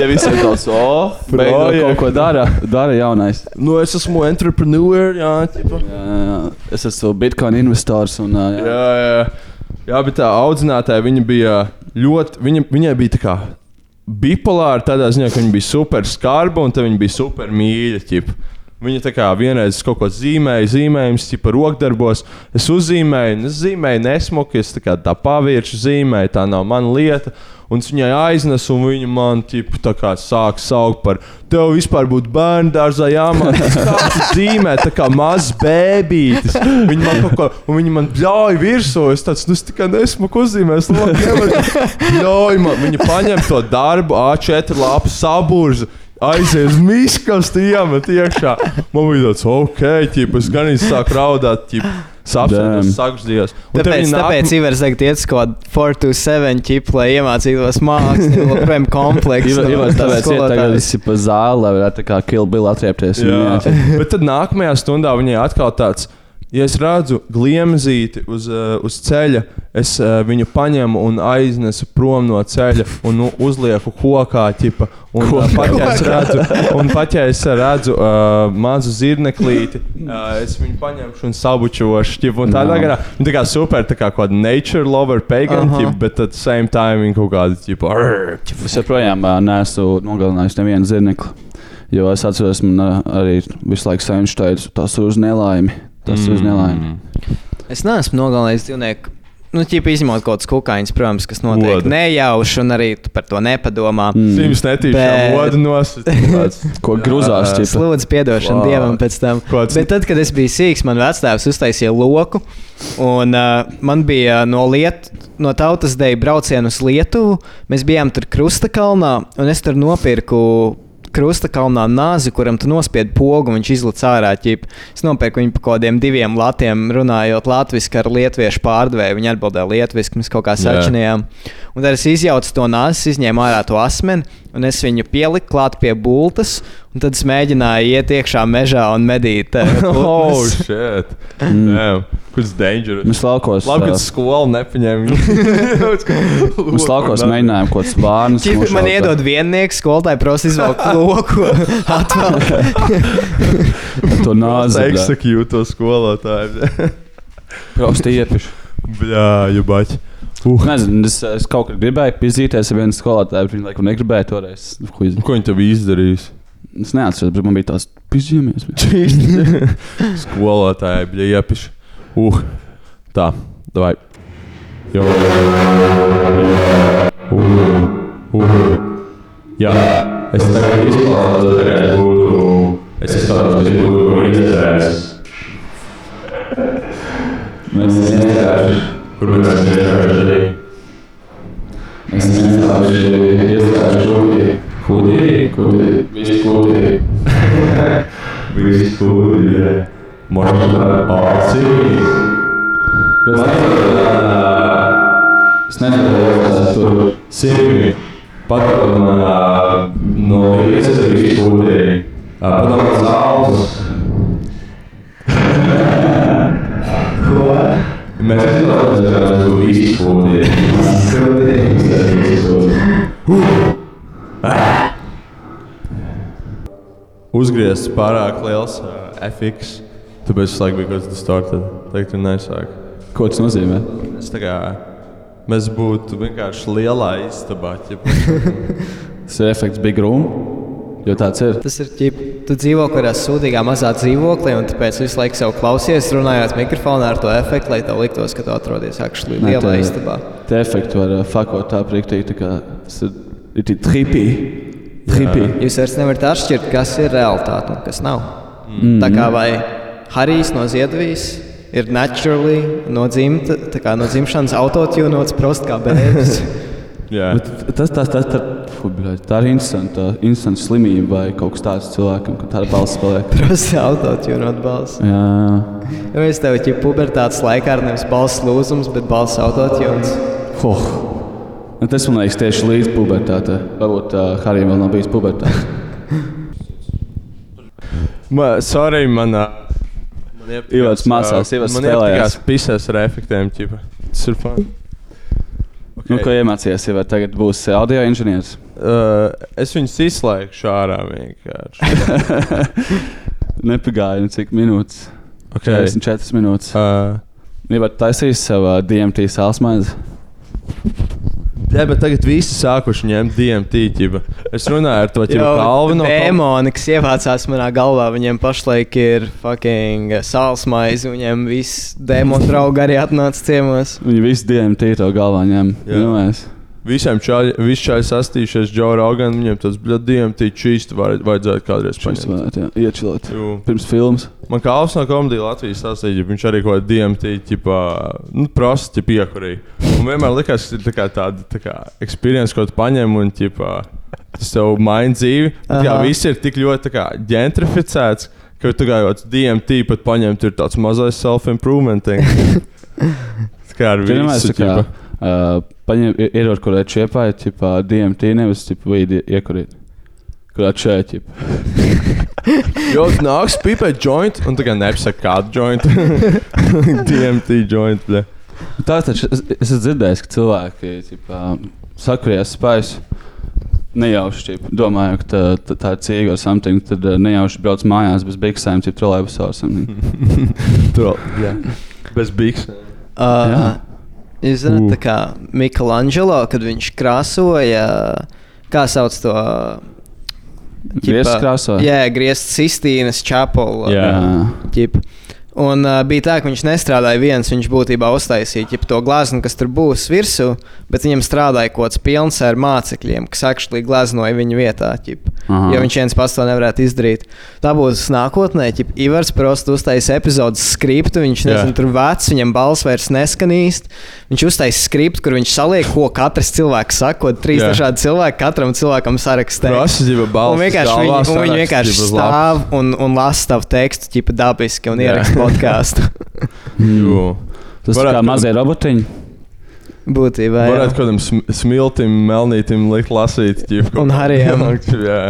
ja visiem tāds, o, beidzot kaut ko dara, dara jaunais. Nu, es esmu entrepreneur, jā, ķipa. Jā, jā. Es esmu Bitcoin investors un jā. Jā, jā. jā, bet tā audzinātāja viņa bija ļoti. Viņa, viņai bija tā kā bipolāra tādā ziņā, ka viņa bija super skarba un viņa bija super mīļa. Ķip. Viņa tā kā vienreiz kaut ko zīmēja, zīmējums, tipa rokdarbos. Es uzzīmēju, es zīmēju nesmuki, es tā kā tā pavēršu zīmēju, tā nav mana lieta. Un es viņai aiznesu, un viņa man tipu, tā kā sāk saukt par tevi vispār būtu bērnu dārzā jāmācās, kā tu zīmē, tā kā mazs bēbītis. Viņa man kaut ko, un viņa man ļauj virsū, es tāds, nu es tikai nesmuku uzzīmēju, es labi nevaru. Ļauj man, viņa paņem to darbu, A4 lapu saburzu. Aiziet uz miskastu, iemet iekšā. Man bija tāds, ok, ķip, es gan sāku raudāt, ķip, sapņot, Damn. sakšdījos. Tāpēc, tāpēc Ivars tagad iet uz kaut kādu 427 čipu, lai iemācītos mākslu, joprojām kompleksu. Ivar, no Ivars, tās tāpēc ir tagad skolotājs. visi pa zāli, lai varētu tā kā Kill Bill atriepties. Jā, iet. bet tad nākamajā stundā viņai atkal tāds. Ja es redzu gliemezīti uz, uh, uz ceļa, es uh, viņu paņemu un aiznesu prom no ceļa un nu, uzlieku kokā. Ķipa, un, uh, pat, ja es redzu, un pat ja es redzu uh, mazu zirneklīti, uh, es viņu paņemšu un sabučošu. Ķipa, un tādā Jā. garā viņa tā kā super, tā kā kāda nature lover, pagan, Aha. ķipa, bet at the same time viņa kaut kāda ķipa. Ķipa. Es joprojām ā, neesmu nogalinājis nevienu zirnekli. Jo es atceros, man arī visu laiku senčs teica, tas ir uz nelaimi. Tas ir uz nelaimi. Es neesmu nogalinājis dzīvnieku. Nu, ķip izņemot kaut kādas kukaiņas, protams, kas notiek Oda. nejauši, un arī tu par to nepadomā. Mm. Sims netīšām Bet- vodu nosist. <laughs> Ko grūzās? Ķipa? Lūdzu, piedošanu Vau. Dievam pēc tam. Kāds- Bet tad, kad es biju sīgs, man vecāks uztaisīja loku. Un uh, man bija no, liet, no tautas deja brauciena uz Lietuvu. Mēs bijām tur Krustakalnā, un es tur nopirku Krustakalnā nāzi, kuram tu nospied pogu, un viņš izlaiž ārā ķip. Es nopirku viņu par kaut kādiem diviem latiem, runājot latviešu ar lietuviešu pārdevēju. Viņi atbildēja lietuviešu, mēs kaut kā Jā. sačinājām. Un tad es izjaucu to nāzi, izņēmu ārā to asmeni, un es viņu pieliku klāt pie bultas. Un tad es mēģināju iet iekšā mežā un medīt. eh, <laughs> Oh, shit. Mm. Damn. Kurš dangerous? Mēs laukos, Labi, ka skola nepaņēma. <laughs> mēs laukos mēģinājām kaut kādas vārnas. Čipi man iedod viennieks, skolotāji prasa izvelkt loku. <laughs> Atvēl. to nāzi. bļā. Execute to skolotāju. Prosti iepišu. Bļā, jubaķi. Uh. Nezinu, es, es kaut kā gribēju pizīties ar vienu skolotāju, bet viņa laikam negribēja toreiz. Huiz. Ko viņi tev izdarīs? Es neatceros, bet man bija tās pizīmes. <laughs> Skolotāji, bļā, iepiši. Uh. Tā, davai. Jo. Uh. Uh. Jā, es tagad izklāstu, tagad būtu. Es izklāstu, es būtu izdarējis. Mēs nestrādājam. Kur mēs strādājam? Mēs nestrādājam. Iestrādājam šodien. Hudī. Kudī. Visi kudī. Visi kūri. Možda acīs. Es nestrādāju. Tur. Simi. Padomā no vietas visi kūri. Padomā zāles. Ko? Mēs <laughs> nedomājam, ka tu visi kūri. Uzgriezts pārāk liels uh, FX. Tāpēc es laikam biju kaut kas distorted. Teikt, tur nesāk. Ko tas nozīmē? Es tā kā mēs būtu vienkārši lielā istabā. <laughs> Tas ir efekts Big Room. Jo tāds ir. Tas ir ģip, tu dzīvo kādā sūdīgā mazā dzīvoklī, un tāpēc visu laiku sev klausies, runājot mikrofonā ar to efektu, lai tev liktos, ka tu atrodies Nē, lielā tā- istabā. Tie efekti var uh, fakot tā priekšā. Tā kā tas ir, ir tik tripī. Tripī. Jūs vairs nevarat atšķirt, kas ir realitāte un kas nav. Mm. Tā kā vai Harijs no Ziedvijas ir naturally no, dzimta, no dzimšanas autotūnots prost kā bērns. <laughs> Tas, tas, tas, tas, fu, bļaļ, tā ir interesanta, interesanta slimība vai kaut kas tāds cilvēkam, ka tāda balss paliek. <laughs> prost autotūnot balss. Jā, jā. Nu, es tev jau pubertātes laikā ar nevis balss lūzums, bet balss autotūns. Fuh. Un Tas man liekas tieši līdz pubertātei. Varbūt uh, Harijam vēl nav bijis pubertāte. <laughs> Ma, sorry, man. ā, man Ivars mācās, ā, Ivars Man spēlējās. iepatikās pisēs ar efektiem. Ķipa. Tas ir fun. Okay. Nu, ko iemācījies, ja tagad būs audio inženieris? Uh, es viņus izslēgšu ārā vienkārši. <laughs> Nepagāja, nu, cik minūtes. Okay. 44 minūtes. Uh, Ja pat taisīs savu ā, DMT sāls maizi. Jā, bet tagad visi sākuši ņemt DMT. Ķipa. Es runāju ar to ķipa galvu no Dēmoni, kas ievācās manā galvā, viņiem pašlaik ir fucking sāls maize. Viņiem viss dēmonu draugi arī atnāca ciemos. Viņi visi DMT to galvā ņem. Visiem čaļiem sastījušies Džo Rogan, viņiem tas bija DMT čīsti, var, vajadzētu kādreiz paņemt. iečilot. Pirms filmas. Man kā Alans no komēdijas Latvijas sastāvdaļa, ja viņš arī kaut kādā DMT, ķipā, nu, prasa, ķip iekurī. Un vienmēr likās, ka tas ir tā kā tāda tā kā experience, ko tu paņem un, ķipā, tas tev maina dzīvi. Kā Aha. viss ir tik ļoti tā kā gentrificēts, ka tu tāds DMT pat paņemt, ir tāds mazais self-improvement. <laughs> kā ar visu, ķipa. uh, paņem, ierod, kur ir čiepāji, tipā DMT, nevis tipā vidi iekurīt. kur atšķēķi. Jo nāks pipēt joint, un tagad nepasaka kādu joint. <laughs> <laughs> DMT joint. Bļa. Tā taču es, es esmu dzirdējis, ka cilvēki ķipā, sakries spējas. Nejauši domāju, ka tā, tā, tā ir cīņa vai something. Tad uh, nejauši brauc mājās bez biksēm, vai something. <laughs> Tur, jā. Bez biks. Uh. Jūs zināt, tā kā Michelangelo, kad viņš krāsoja, kā sauc to? Griezts krāsā? Jā, griezts Sistīnas čapulu. Jā. Ķip. Un uh, bija tā, ka viņš nestrādāja viens. Viņš būtībā uztaisīja ķip, to glazūru, kas tur būs virsū, bet viņam strādāja kaut kāds pilns ar mācekļiem, kas aktuāli glaznoja viņa vietā. Aha. jo viņš viens pats to nevarētu izdarīt. Tā būs nākotnē. Ķip, Ivars Prosts uztaisīja epizodes skriptu. Viņš Jā. nezina, tur vecs, viņam balss vairs neskanīst. Viņš uztaisīja skriptu, kur viņš saliek, ko katrs cilvēks saka, ko trīs Jā. dažādi cilvēki katram cilvēkam sarakstē. Un vienkārši saraksta, vienkārši stāv un, un lasa tavu tekstu, ķipa dabiski un ieraksta podkāstu. <laughs> Jū. Tas Varētu ir kā mazie robotiņi. Būtībā. jā. Varētu kādam sm- smiltim, melnītim likt lasīt. Ģip, Un. <laughs> Jā.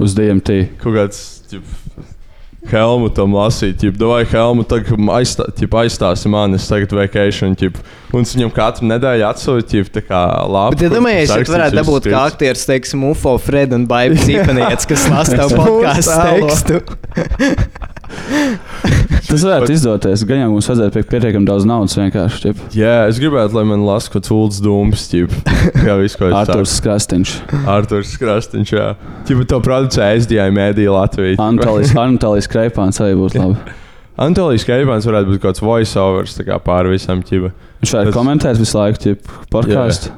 Uz DMT. Kaut kāds. Ģip, Helmutam lasīt, jau vai Helmu tagad aizstā, aizstāsi mani, es tagad vacation, ķip, un es viņam katru nedēļu atsūtu, tā kā labi. Bet, ja domājies, ja tu varētu dabūt kā aktieris, teiksim, UFO, Fred un Baibas <laughs> īpanietis, kas lasa tavu podkāstu tekstu. <laughs> Tas varētu izdoties. Gan jau mums vajadzētu pie pietiekami daudz naudas vienkārši. Ķip. Jā, es gribētu, lai man lasa kāds ULDS dūms, kā visu, ko es Arturs Krastīņš. Arturs Krastiņš, jā. Ķip, to producē SDI mēdī Latvijā. Anatolijas, <laughs> Anatolijas Kreipāns arī būtu labi. Antolijas Kreipāns varētu būt kaut kāds voiceovers, kā pāri visam ķipa. Viņš varētu Tas- komentēt visu laiku, ķip, podkāstu.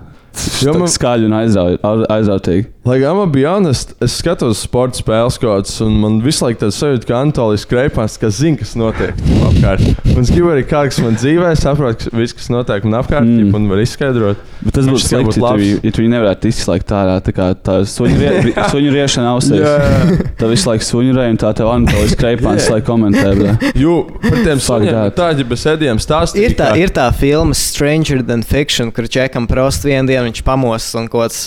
Jo man- Skaļi un aizrautīgi. Lai gan man bija honest, es skatos sporta spēles kādas, un man visu laiku tāds sajūta, ka Antolijas Kreipāns, kas zina, kas notiek apkārt. Un es gribu arī kā, kas man dzīvē, saprot, ka viss, kas notiek man apkārt, Mm. un var izskaidrot. Bet tas būtu slikti, ja tu, ja tu nevarētu izslēgt ārā. Tā kā tā suņu, rie, <laughs> suņu riešana ausīs. Jā. Tā visu laiku suņu un tā tev Anatolijas Kreipāns, <laughs> lai komentē. Jū, par tiem suņiem, tādi bez ēdiem stāsti. Ir tā, ir tā filma Stranger Than Fiction, kur Čekam Prost vienā dienā viņš pamostas un kaut kāds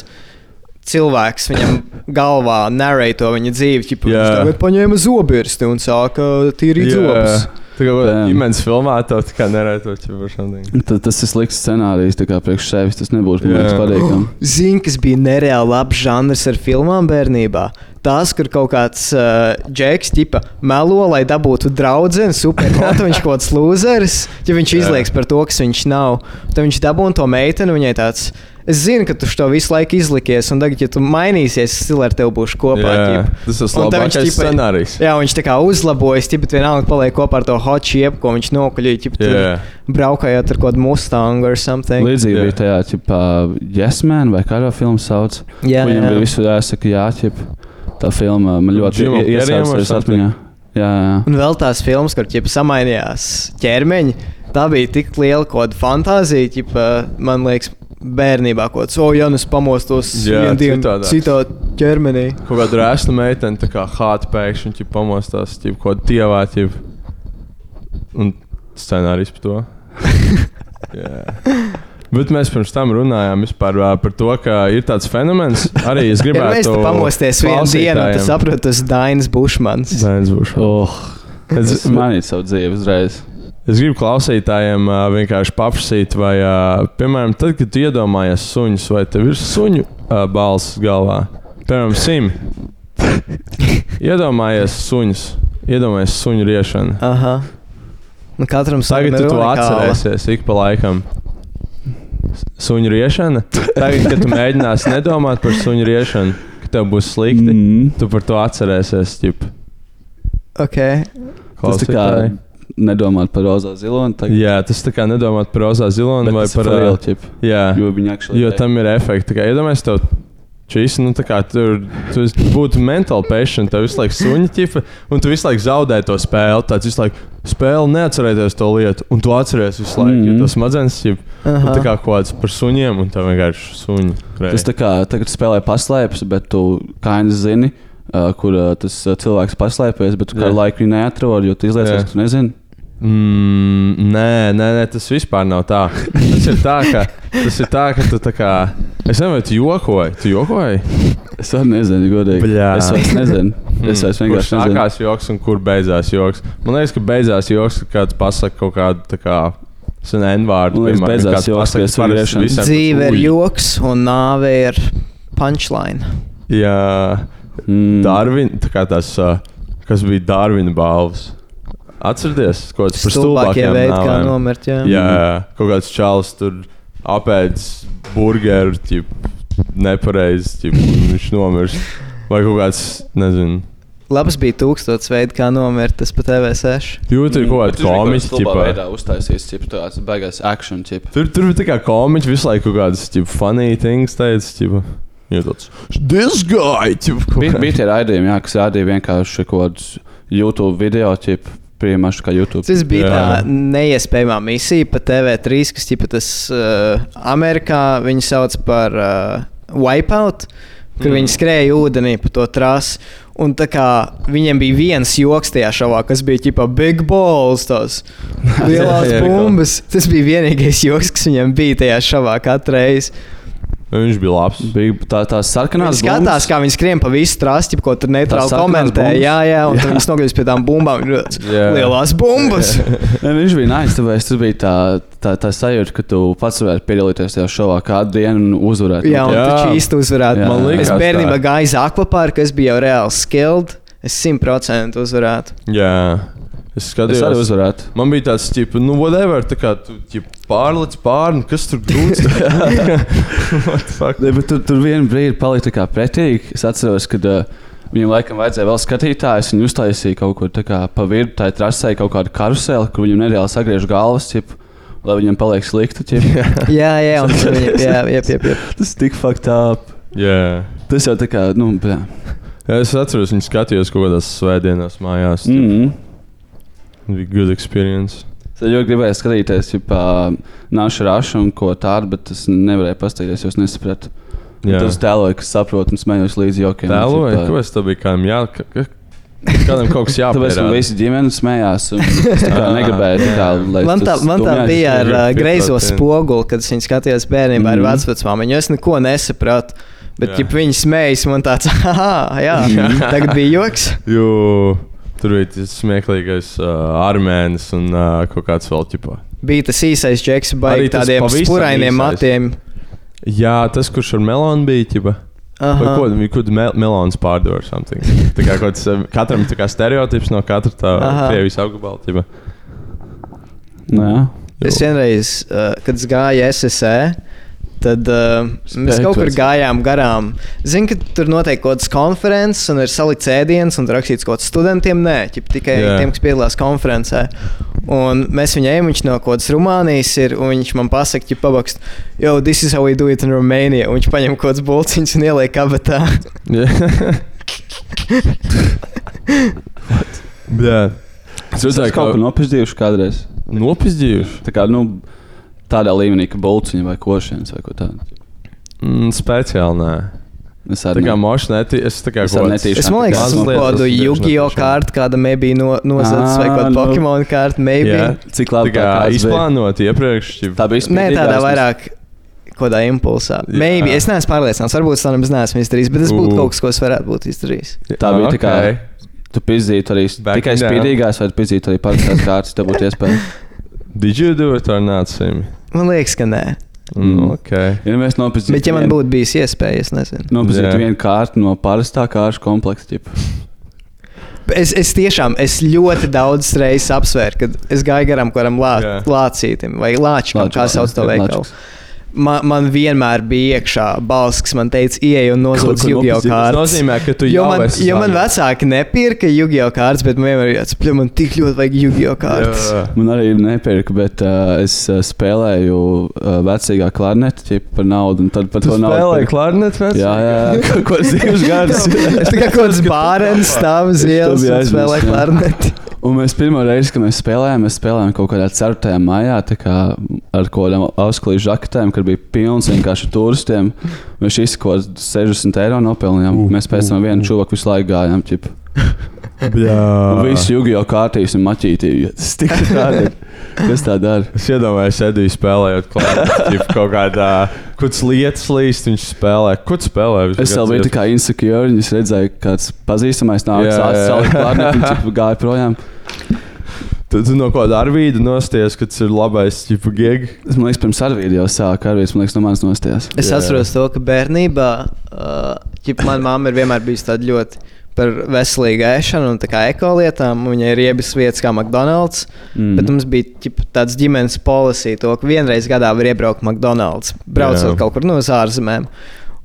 cilvēks viņam galvā narrēja to viņa dzīvi. Ķipa, Jā. viņš tagad paņēma zobirsti un sāka tīrīt zobus. Tā kā ģimenes filmā to tā kā nerēto šādien. Tad tas ir slikts scenārijs tā kā priekš sevis. Tas man liekas patīkami. Zini, kas bija nereāli labs žanrs ar filmām bērnībā. Tās, kur kaut kāds uh, džeks, tipa, melo, lai dabūtu draugu, super hot, viņš kaut kāds lūzeris, ja viņš Jā. izlieks par to, kas viņš nav. Tad viņš dabūna to meiteni, viņai tāds. Es zinu, ka tu to visu laiku izlikies, un tagad, ja tu mainīsies, es stilu ar tevi būšu kopā. Jā, ķip. tas ir tad viņš, labākais ķipa, scenārijs. Jā, viņš tā kā uzlabojas, bet vienalga paliek kopā ar to hot chip, ko viņš nokuļīja. Jā. Braukājot ar kaut kādu Mustangu vai something. Līdzīgi Jā. bija tajā ķipā, Yes Man vai kādā filmā sauc. Jā, Viņam jā. bija visu jāsaka, jā, ķip. Tā filma man ļoti Jimam ie- Carreyam vai iesaucās something? atmiņā. Jā, jā. Un vēl tās filmas, kur ķipa, samainījās ķermeņi. Tā bija tik liela kaut kāda fantāzija, ķipa, man liekas, bērnībā kaut kāds, oh, ja nu es pamostos citādāks. citā ķermenī. Kaut kāda rēsta meitene, tā kā hāta pēkšņi ķip, pamostās, ķip, kaut kāda tievā. Ķip. Un scenārijs par to. <laughs> Jā. Bet mēs pirms tam runājām vispār, ā, par to, ka ir tāds fenomens. Arī es <laughs> Ja mēs gribētu. tam pamosties vienu dienu, tad klausītājiem- saprotu, tas Dainis Bušmans. Dainis Bušmans. Oh, Es, mainīju savu dzīvi uzreiz. es gribu klausītājiem uh, vienkārši paprasīt, vai, uh, piemēram, tad, kad tu iedomājies suņus, vai tev ir suņu uh, balss galvā? Piemēram, sim. <laughs> Iedomājies suņus, iedomājies suņu riešanu. Aha. Nu, katram Tagad tu to atcerēsies ik pa laikam. Suņu riešana. Tagad, kad tu mēģināsi nedomāt par suņu riešanu, ka tev būs slikti, Mm. tu par to atcerēsies. Ģip, Ok. Tas tā kā klausītāji. nedomāt par rozā ziloni. Tagad, Jā, tas tā kā nedomāt par rozā ziloni bet vai par for real, ā, ķip, Jā, jo jo tam ir efekti. Iedomājieties, tev šīs, nu, tā kā tur tu esi- būtu mentāli patient, tev visu laiku suņi ķipa, un tu visu laiku zaudē to spēli. Tāds visu laiku spēli neatcerēties to lietu, un tu atceries visu laiku. Mm Mhm. -hmm. Tas smadzenes ir Aha. tā kā kaut kāds par suņiem, un tev vienkārši suņi. Tas tā kā tagad spēlē paslēpes, bet tu kā zini, uh, kur uh, tas uh, cilvēks paslēpjas, bet tu kā Jā. laiku viņu neatrod, jo tu izliecies, ka tu nezini. Mm, nē, nē, nē, tas vispār nav tā. Tas ir tā, ka, tas ir tā, ka tu tā kā Es nezinu, vai tu jokoji. Tu jokoji? Es arī nezinu, godīgi. Bļā. Es vairs nezinu. Es vairs Kur vienkārši nezinu. sākās joks un kur beidzās joks? Man liekas, ka beidzās joks, kad kāds pasakā kaut kādu tā kā senu N-vārdu. Man liekas, piemēram, beidzās kāds joks pasaka, pie parasti sugriešanas. visiem Dzīve ir joks, un nāve ir punchline. Jā, Mm. Darvin, tā kā tas, kas bija Dārvina balvas. Atcerieties, ko tas par Stulbākie stulbākajām veidi, kā nomirt. Jā. Jā, jā, kaut kāds čalis tur apēdis burgeru, ķip, nepareizi, un viņš nomirst. Vai kaut kāds, nezinu, Labs bija tūkstots veids, kā nomirt. Tas pat TV6. jūt, ir kaut kāds komiķis, Tur ķipā. veidā uztaisīs, ķip, tāds beigās action, ķip. Tur, tur bija tā kā komiķis visu laiku kaut kādas, ķip, funny things teica, ķip. Jā, tāds, this guy, kaut Bija, bija tie raidījumi, jā, kas rādīja vienkārši kaut kādus YouTube video, ķip, priemaši kā YouTube. Tas bija Jā. tā neiespējamā misija pa TV3, kas ķipa tas uh, Amerikā viņi sauc par uh, wipeout, kur mm. viņi skrēja ūdenī pa to trasi. Un tā kā viņiem bija viens joks tajā šovā, kas bija ģipā big balls, tās <laughs> lielās bumbas. Tas bija vienīgais joks, kas viņiem bija tajā šovā katru reizi. Viņš bija labs. Bija tā, tās Viņi sarkanās skatās, kā viņi skrien pa visu trasti, ko tur neitrāli komentē. bumbas? Jā, jā, un tad viņi nokļūst pie tām bumbām. Jā. Lielās bumbas! <laughs> Viņš bija nice, tāpēc tas bija tā, tā, tā sajūta, ka tu pats varētu piedalīties tajā šovā kādu dienu un uzvarēt. Jā, un Jā. tu īsti uzvarētu. Jā. Man Es liekas, bērnībā tā. gāju uz akvapārku, kas bija jau reāli skilled. Es simtprocentīgi uzvarētu. Jā, es Es skatījos. arī uzvarētu. Man bija tāds, ķip, nu, whatever, tā kā tu pārlec pāri, kas tur grūts. <laughs> What the fuck? Ne, bet tur, tur vienā brīdī palika tā kā pretīgi. Es atceros, ka uh, viņam laikam vajadzēja vēl skatītājus. Viņi uztaisīja kaut ko tā kā pa vidu, tā trasē kaut kādu karuseli, kur viņam nereāli sagriež galvas. Ķip, Lai viņam paliek slikti. <laughs> Jā, jā, viņi, jā, jā, jā, jā. Tas ir tik fucked up. Jā. Tas jau tā kā, nu, jā. Jā, es atceros, viņi skatījos kaut kādās svētdienās mājās. Mm. Mm -hmm. Bija good experience. Es ļoti gribēju skatīties, ja nāšu rašu un ko tādu, bet es nevarēju paskatīties, jo es nesapratu. Jā. Tas tēloja, kas saprot un smējos līdzi jokiem. Tēloja, Ķip, ko es tam biju kādam jā... ka- ka- Kādam kaut kas <laughs> Tāpēc man visi ģimene smējās. un <laughs> Es tā kā negribēju, tā kā, lai Man tā, tas man tā bija ar uh, greizo spoguli, kad es viņu skatījos bērnībā ar Mhm. vecmāmiņu. Es neko nesapratu. Bet, ja viņi smējas, man tāds, <laughs> ah, jā, tagad bija joks. Jo tur bija tas smieklīgais uh, armēnis un uh, kaut kāds vēl ķipā. Bija tas īsais džeks, tas tādiem spurainiem matiem. Jā, tas, kurš ar melonu bija ķipā. Vai Aha. ko viņi kur mel melons pārdeva? or something. Tā kā kaut uh, katram tā kā stereotips no katra tā Aha. krievijas apgabala. ķipa. Nu. Es vienreiz, uh, kad es gāju SSE, tad uh, mēs kaut kur gājām garām. Zinu, ka tur notiek kaut kādas konferences, un ir salikts ēdiens, un tur rakstīts kaut kāds studentiem, nē, ķip, tikai yeah. tiem, kas piedalās konferencē. Un mēs viņai ejam, viņš no kaut kādas Rumānijas ir, un viņš man pasaka, ka pabakst, yo, this is how we do it in Romania. Un viņš paņem kaut kādas bulciņas un ieliek kabatā. <laughs> Jā. Es redzēju, kaut ko ka nopizdījuši kādreiz. nopizdījuši. Tā kā, nu, tādā līmenī, ka bolciņa vai košienas vai ko tādu. Mm, speciāli nē. Es Tā arī kā ne. mošs neti, es tā Es arī kāds- netīšu. Es domāju, ka tas ir kaut kāda Yu-Gi-Oh! kārta, kāda maybe no, nozadzes, vai kāda nu. Pokemon kārta, maybe. Jā. Cik Tā labi bija. izplānot iepriekš. Tā bija Nē, spīdīgā, tādā es vairāk kādā impulsā. Jā. Maybe. Es neesmu pārliecināts, varbūt es to nemaz neesmu izdarījis, bet tas būtu U. kaut kas, ko es varētu būt izdarījis. Tā bija tā kā- Ok. Tu pizdītu arī Back tikai spīdīgās, vai tu pizdītu arī parastās kārtas, tev būtu iespēja. <laughs> Did you do it or not, Sim? Man liekas, ka nē. Mm, ok. Ja mēs nopizdītu Bet, ja man būtu bijis iespēja, es nezinu. Nopizdīt Jā. vienu kārtu no parastā kāršu komplekta. Es, es tiešām, es ļoti daudz reizes apsvēru, kad es gāju garām kādam lā, Jā. lācītam vai lāčam, kā sauc to veikalu. lāčiks. Man, man vienmēr bija iekšā balss, kas man teica, ieej un nozūd Yu-Gi-Oh! nopizdīt. Tas kārtas. nozīmē, ka tu jau man, esi jo man vecāki nepirka Yu-Gi-Oh! kārtas, bet man vienmēr ir jāatspļauj, man tik ļoti vajag Yu-Gi-Oh! kārtas. Jā. Man arī nepirka, bet uh, es uh, spēlēju uh, vecākā klarneti ķipa, par naudu. un Tad par Tu to naudu. spēlēji klarnetu vecā? Jā, jā, <laughs> kaut ko divus gadus. Es <laughs> kā kaut kāds bārens stāv uz ielas un spēlē aizmirst, jā. <laughs> klarneti. Un mēs pirmo reizi, kad mēs spēlējām, mēs spēlējām kaut kādā 4. maijā, tā kā ar kaut kādām ausklīšu žaketēm, kur bija pilns vienkārši turistiem. Mēs kādus 60 eiro nopelnījām. Uh, mēs pēc tam vienu čūvaku visu laiku gājām. ķip. <laughs> Jā. Un Visi jūgi jau kārtīs un maķītī. Tas tik tādi. Kas tā dara? Es iedomājos, Ediju spēlējot klāstu kaut kādā Kāds lietas līst, viņš spēlē. Tu spēlē? Es vēl biju tā kā insecure, un es redzēju, ka kāds pazīstamais nāk, sācis salikt klarneti, un čipa gāja projām. Tu, tu no kāda arvīda nosties, kad tas ir labais tipu gig. Es man liekas, pirms arvīda jau sāka arvīds, man liekas, no manas nostājās. Es Jā. atceros to, ka bērnībā uh, manā mamma ir vienmēr bijusi tāda ļoti par veselīgu ēšanu un tā kā ekolietām. un Viņai ir iebis vietas kā McDonald's. Mm. Bet mums bija ģip, tāds ģimenes policija, to, ka vienreiz gadā var iebraukt McDonald's, braucot Jā. kaut kur no uz ārzemēm.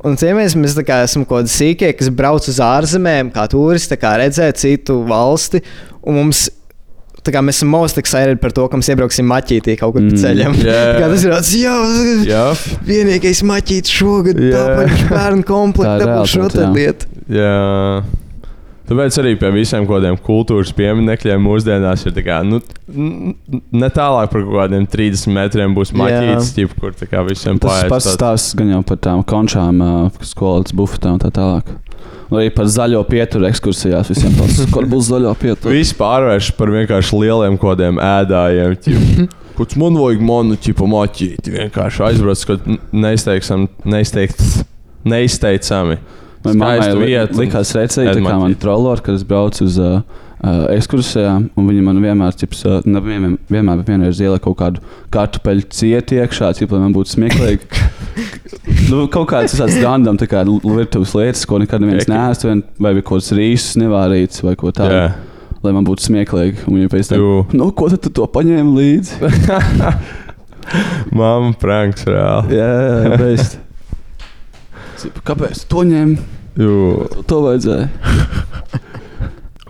Un ciemies, mēs tā kā esam kaut kādi sīkie, kas brauc uz ārzemēm, kā turisti, tā kā redzēt citu valsti. Un mums tā kā mēs esam most excited par to, ka mēs iebrauksim maķītī kaut kur mm. pa ceļam. Jā. Tā <laughs> kā tas ir tāds, jā, Jā, vienīgais maķītis šogad, bērnu Tā ir komplekta būs realitāte, šo te jā. lietu. Tāpēc arī pie visiem kaut kādiem kultūras pieminekļiem mūsdienās ir tā kā, nu, ne tālāk par kaut kādiem 30 metriem būs maķītis, ķip, kur tā kā visiem Tas paiet. pats stāsts gan jau par tām končām, skolas bufetā un tā tālāk. Arī par zaļo pieturu ekskursijās visiem tas, <laughs> būs zaļo pieturu. Viss pārvērš par vienkārši lieliem kaut kādiem ēdājiem. ķip. <laughs> Kurš man vajag manu čipu maķīti? Vienkārši aizbrauc, kaut neizteicam, neizteikt, neizteicami. Man mammai Skaistu li- vietu. likās tā kā man trolori, kad es braucu uz uh, uh, ekskursijām, un viņi man vienmēr, čips, uh, ne vienmēr, vienmēr vienreiz ielika kaut kādu kartupeļu cieti iekšā, cip, lai man būtu smieklīgi. <laughs> nu, kaut kāds tāds random, tā kā virtuves lietas, ko nekad neviens neēst, vai, bija kaut kāds rīsus nevārīts, vai ko tādu. Jā. Lai man būtu smieklīgi. Un viņi pēc tam, nu, ko tad tu to paņēmi līdzi? <laughs> Mamma pranks reāli. jā, jā, jā, <laughs> Kāpēc tu to ņēmi? Jū. To vajadzēja.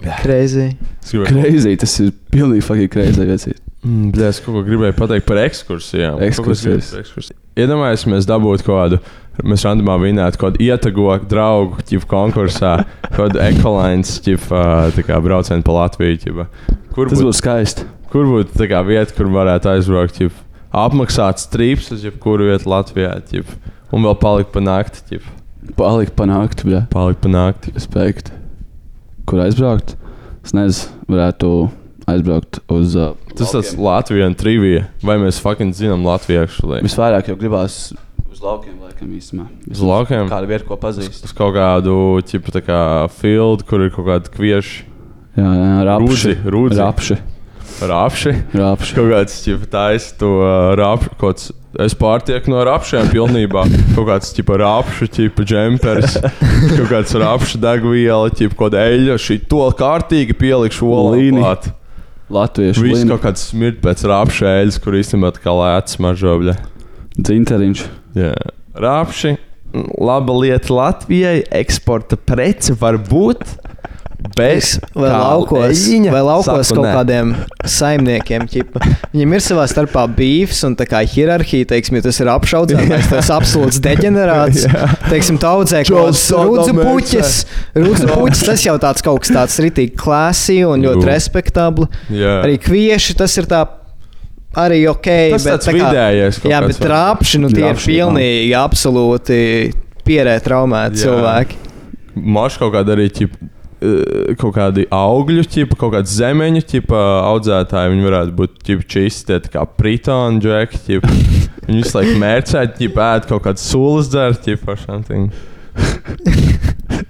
Gribēju- Kreizī, tas ir pilnīgi fakīgi kreizī. vecīt. Mm, Es kaut ko gribēju pateikt par ekskursijām. Ekskursijas. Iedomājieties, dabūtu kaut kādu, mēs randamā vinētu kaut kādu ietegotu draugu ķipu konkursā, kaut kādu ekolēns ķipu braucienu pa Latviju. Ķipa. Kur Tas būtu būs skaisti. kur būt tā kā vieta, kur varētu aizbraukt, ķip, apmaksāt strīps uz jebkuru vietu Latvijā, ķip, un vēl palikt pa nakti, ķip, Palikt panākt, bļa. palikt pa nakti. Spēkt. Kur aizbraukt? Es nezinu, varētu aizbraukt uz. Uh, Tas tas Latvijas trivija, vai mēs fucking zinām latviešu lietu? Visvairāk jau gribās uz laukiem, laikam, īstenībā. Uz laukiem? Kāda vieta, ko pazīst? Uz kaut kādu, ķipa, tā kā field, kur ir kaut kādi kvieši, Jā, jā, rapši. Rūdzi, rūdzi. Rapši. rapši. Rapši. Kaut kāds, ķipa, taisa to uh, rapšu, kaut kāds, es pārtieku no rapšiem pilnībā. Kaut kāds, ķipa, rapšu, ķipa, džempers, kaut kāds rapšu degviela, ķipa, kaut kāda eļļa, šī to kārtīgi pielikšu klāt. Latviešu Viss līnija. kaut kāds smirt pēc rapšu eļļas, kur īstenībā kā lēts mažobļa. Dzinteriņš. Jā. Rapši, laba lieta Latvijai, eksporta prece var būt. Bez Vai laukos, vai laukos kaut kādiem saimniekiem, ķipa. viņiem ir savā starpā beefs un tā kā hierarhija, teiksim, ja tas ir apšaudzētājs, <laughs> tas absolūts deģenerāts. teiksim, taudzē kaut kāds tādā puķis. Rudzu puķis, tas jau tāds kaut kas tāds ritīgi klāsī un ļoti respektabli. Jā. Arī kvieši tas ir tā. Arī ok, Tas bet tāds tā kā- vidējais Jā, bet rāpši, nu tie ir pilnīgi, absolūti pierē traumēti Jā. cilvēki. Maš kaut kāda arī ķip, eh, kaut kādi augļu, ķipa, kaut kāda zemeņu ķipa, audzētāji. Viņi varētu būt ķipa, čisti, kā pritoni, džeki. ķipa. Viņi visu laiku mērķē, ēd kaut kādu sulas dzērt, ķipa, or something.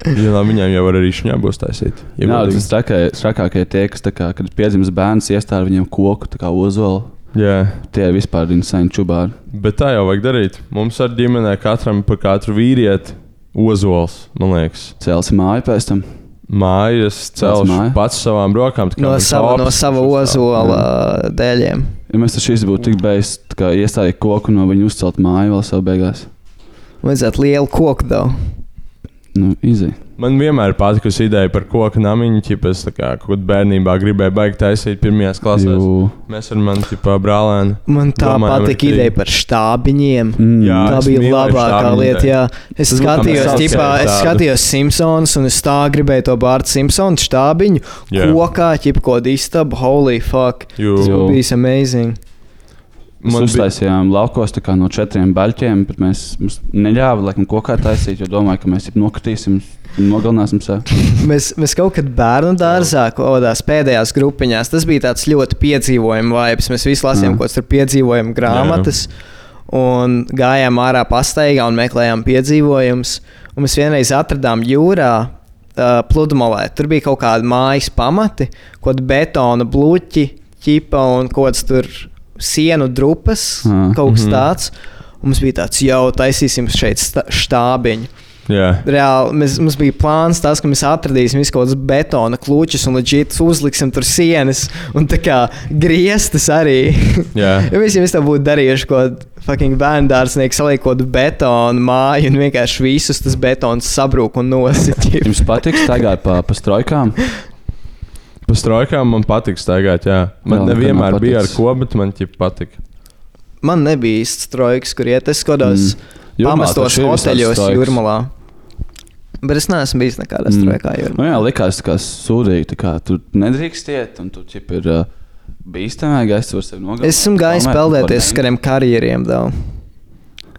Jā, viņiem jau var arī šņā būs taisīt. Jā, godīgi. tas trakākie tie, kas, kā, kad piedzimst bērns, iestāda viņiem koku, tā kā ozolu. Jā, Tie ir vispār insane čubāri. bet tā jau vajag darīt. Mums ar ģimenē katram par katru vīrieti ozols, man liekas. Celsim māju pēc tam. Mājas celšu māju? pats savām rokām. tā kā No sava, no sava ozola dēļiem. Ja mēs taču būtu tik beigas, kā iestādīt koku no viņa uzcelt māju vēl savu beigās. Vajadzētu lielu koku daudz. Nu, izī. Man vienmēr patikusi ideja par koku namiņu, ja es tā kā kaut bērnībā gribēju baigt taisīt pirmajās klasēs. Jū. Mēs ar mani tipā brālēnu. Man tā Domājam, patika arī- ideja par štābiņiem. Mm. Jā, Tā bija labākā lieta. Jā. Es skatījos, saucējs es skatījos Simpsons, un es tā gribēju to Bārta Simpsona štābiņu. Jā. Kokā, ķip, kaut kāda istaba, holy fuck. Jū. Tas bija amazing. Mēs Man bija- uztaisījām laukos no četriem baļķiem, bet mēs mums neļāva laikam kokā taisīt, jo domāju, ka mēs jau nokritīsim, nogalināsim sevi. <laughs> Mēs, mēs kaut kad bērnu dārzā, kaut kādās pēdējās grupiņās, tas bija tāds ļoti piedzīvojams vibes. Mēs visi lasījām Jā. kaut kādas tur piedzīvojumu grāmatas. un gājām ārā pastaigā un meklējām piedzīvojumus. Un mēs vienreiz atradām jūrā uh, pludmalē. Tur bija kaut kādi mājas pamati, kaut kāda betona bloķi, ķipa un kaut kāds tur sienu drupas, Ah. kaut kas Mhm. tāds. Un mums bija tāds, jau taisīsim šeit štābiņu. Jā, Reāli mēs, mums bija plāns, tas, ka mēs atradīsim kaut kādas betona klučus un leģitāri uzliksim tur sienas un tā kā griestas arī. jā. <laughs> ja mēs jau tā būtu darījuši, ko fucking bērndārznieks saliek kaut kādu betonu māju un vienkārši visus tas betons sabrūk un nosita. Jums patīk staigāt pa, pa strojkām? <laughs> Pa strojkām man patīk staigāt, jā. Man Jā, nevienmēr bija ar ko, bet man ķip patika. Man nebija īsts trojks, kur iet. Es skatos mm. Jūrmalā pamestos hoteļos strojks. jūrmalā. Bet es neesmu bijis nekādā Mm. strojkā Nu, jūrmalā. jā, likās tā kā sūdīgi. Tā kā tur nedrīkst iet, un tur ir uh, sevi nogalināt. Es esmu gājis peldēties uz var kādiem karjeriem. Daudz.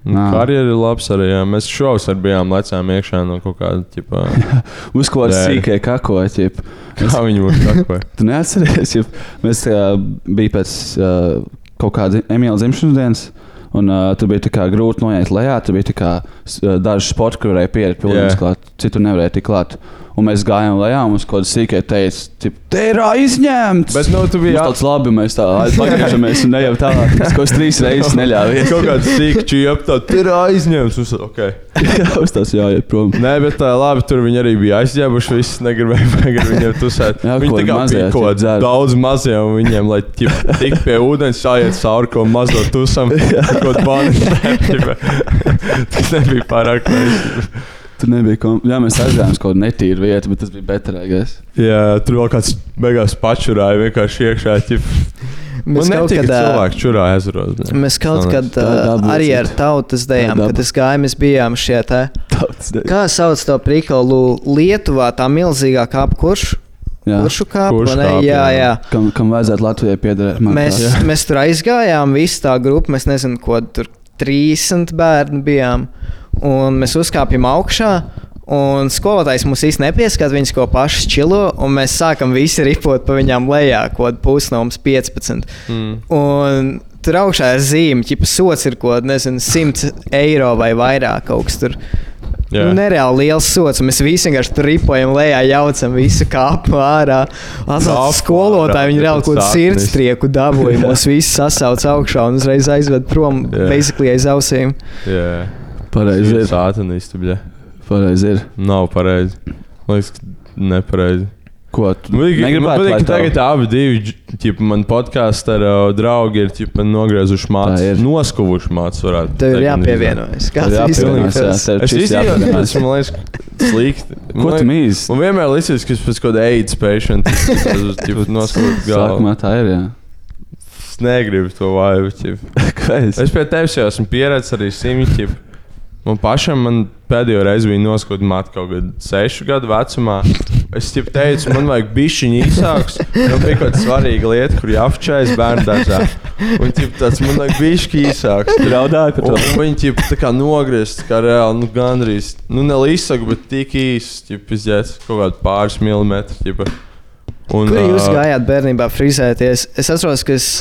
Nā. Karjeras ir labs arī. Jā. Mēs šovs ar bijām lecām iekšā no kaut kāda tipa. <laughs> Uz ko Nē. sīkai kakoja. ķip. Kā viņi mums sakoja? <laughs> Tu neatceries, ja mēs uh, bijām pēc uh, kaut kāda Emīļa dzimšanas dienas. Un, uh, tur bija grūti noiet lejā. Tur bija kā, uh, daži sporti, kur varēja pieiet pie ūdens Jā. klāt, citur nevarēja tik klāt. Un mēs gājām lejā, un mums kaut kāda sīkā teica, te ir izņemts. Bet, nu, tu biji tāds labi, mēs tā atgriežamies <laughs> un ejam tālāk. Tas kaut kāds trīs <laughs> reizes neļāva. Kaut kāds sīkš čiep, tā ir aizņemts. Uz, okay. <laughs> Uz tas jāiet prom. Nē, bet tā labi, tur viņi arī bija aizņēmuši. Viss negribēja, negribēja viņiem tusēt. Jā, viņi ko mazie, bija kāds dzer. daudz mazie, un viņiem, lai ķip, tik pie ūdens jāiet cauri kaut mazo tusam, kaut bāni. Tas nebija pārāk labi. Tur nebija kom... Jā, mēs aizgājām uz kaut kādu netīru vietu, bet tas bija beterīgais. Jā, tur vēl kāds beigās pačurāja vienkārši iekšā. Ķip. Man Mēs kaut netika, kad, ka ā, cilvēki čurā ezeros. ne? Mēs kaut Sanāca. kad uh, arī ar tautas ir kad es gāju, mēs bijām šie te. Kā sauc to prikolu Lietuvā, tā milzīgā kāpa, kurš? Jā. Kuršu vai ne? kāpa, jā, jā. jā. Kam, kam vajadzētu Latvijai piederēt? Mēs, mēs tur aizgājām, visa tā grupa, mēs nezinām, ko tur 30 bērni bijām. Un mēs uzkāpjam augšā. Un skolotājs mums īstenībā nepieskata, viņas ko paši čilo, un mēs sākam visi ripot pa viņām lejā, ko pusi no mums 15. Mm. Un tur augšā ir zīme, ka sots ir kaut kāds, nezinu, 100 eiro vai vairāk kaut kas tur. Jā. Nu, nereāli liels sots. un Mēs visi vienkārši tur ripojam, lejā jaucam visu kāpu ārā. Skolotāju, ārā, viņi reāli kaut kādu sirdstrieku dabūja. <laughs> Mūs visus sasauc augšā un uzreiz aizved prom, Jā. basically aiz ausīm. Jā, Pareizi ir ir. sātanisti. bļa. Pareizi ir. Nav pareizi. Man liekas, ka nepareizi. Ko tu liekas, man liekas, ka tagad abi divi, ķipa, man podkāstu ar uh, draugu ir ķipa, nogriezuši ir. noskuvuši varētu Tev ir jāpievienojas. Kāds jāpievienojas, Es izjūtu, jāpievienojas. tas man liekas slikti. Ko tu mīzi? Man vienmēr liekas, ka es pēc kaut kāda AIDS patienta <laughs> noskūpju galvu. Sākumā tā ir, jā. Es negribu to. <laughs> Kāpēc? Es pie tevis jau esmu pieredzējis arī simtiem. Man pašam man pēdējo reizi bija noskūpta matra kaut kādā sešu gadu vecumā. Es jau teicu, man vajag bišķiņu īsāks. Man bija kaut kāda svarīga lieta, kur jāapčājas bērnu dārzā. Un ķip, tāds man vajag bišķi īsāks. Raudāju par to. Un viņi ķip, tā kā nogriezt, kā reāli, nu, gandrīz, nu, ne līsaku, bet tik īsi, ķip, izģēts kaut kādu pāris milimetru. Ķipa. Un, Kur jūs gājāt bērnībā frizēties? Es atceros, ka es,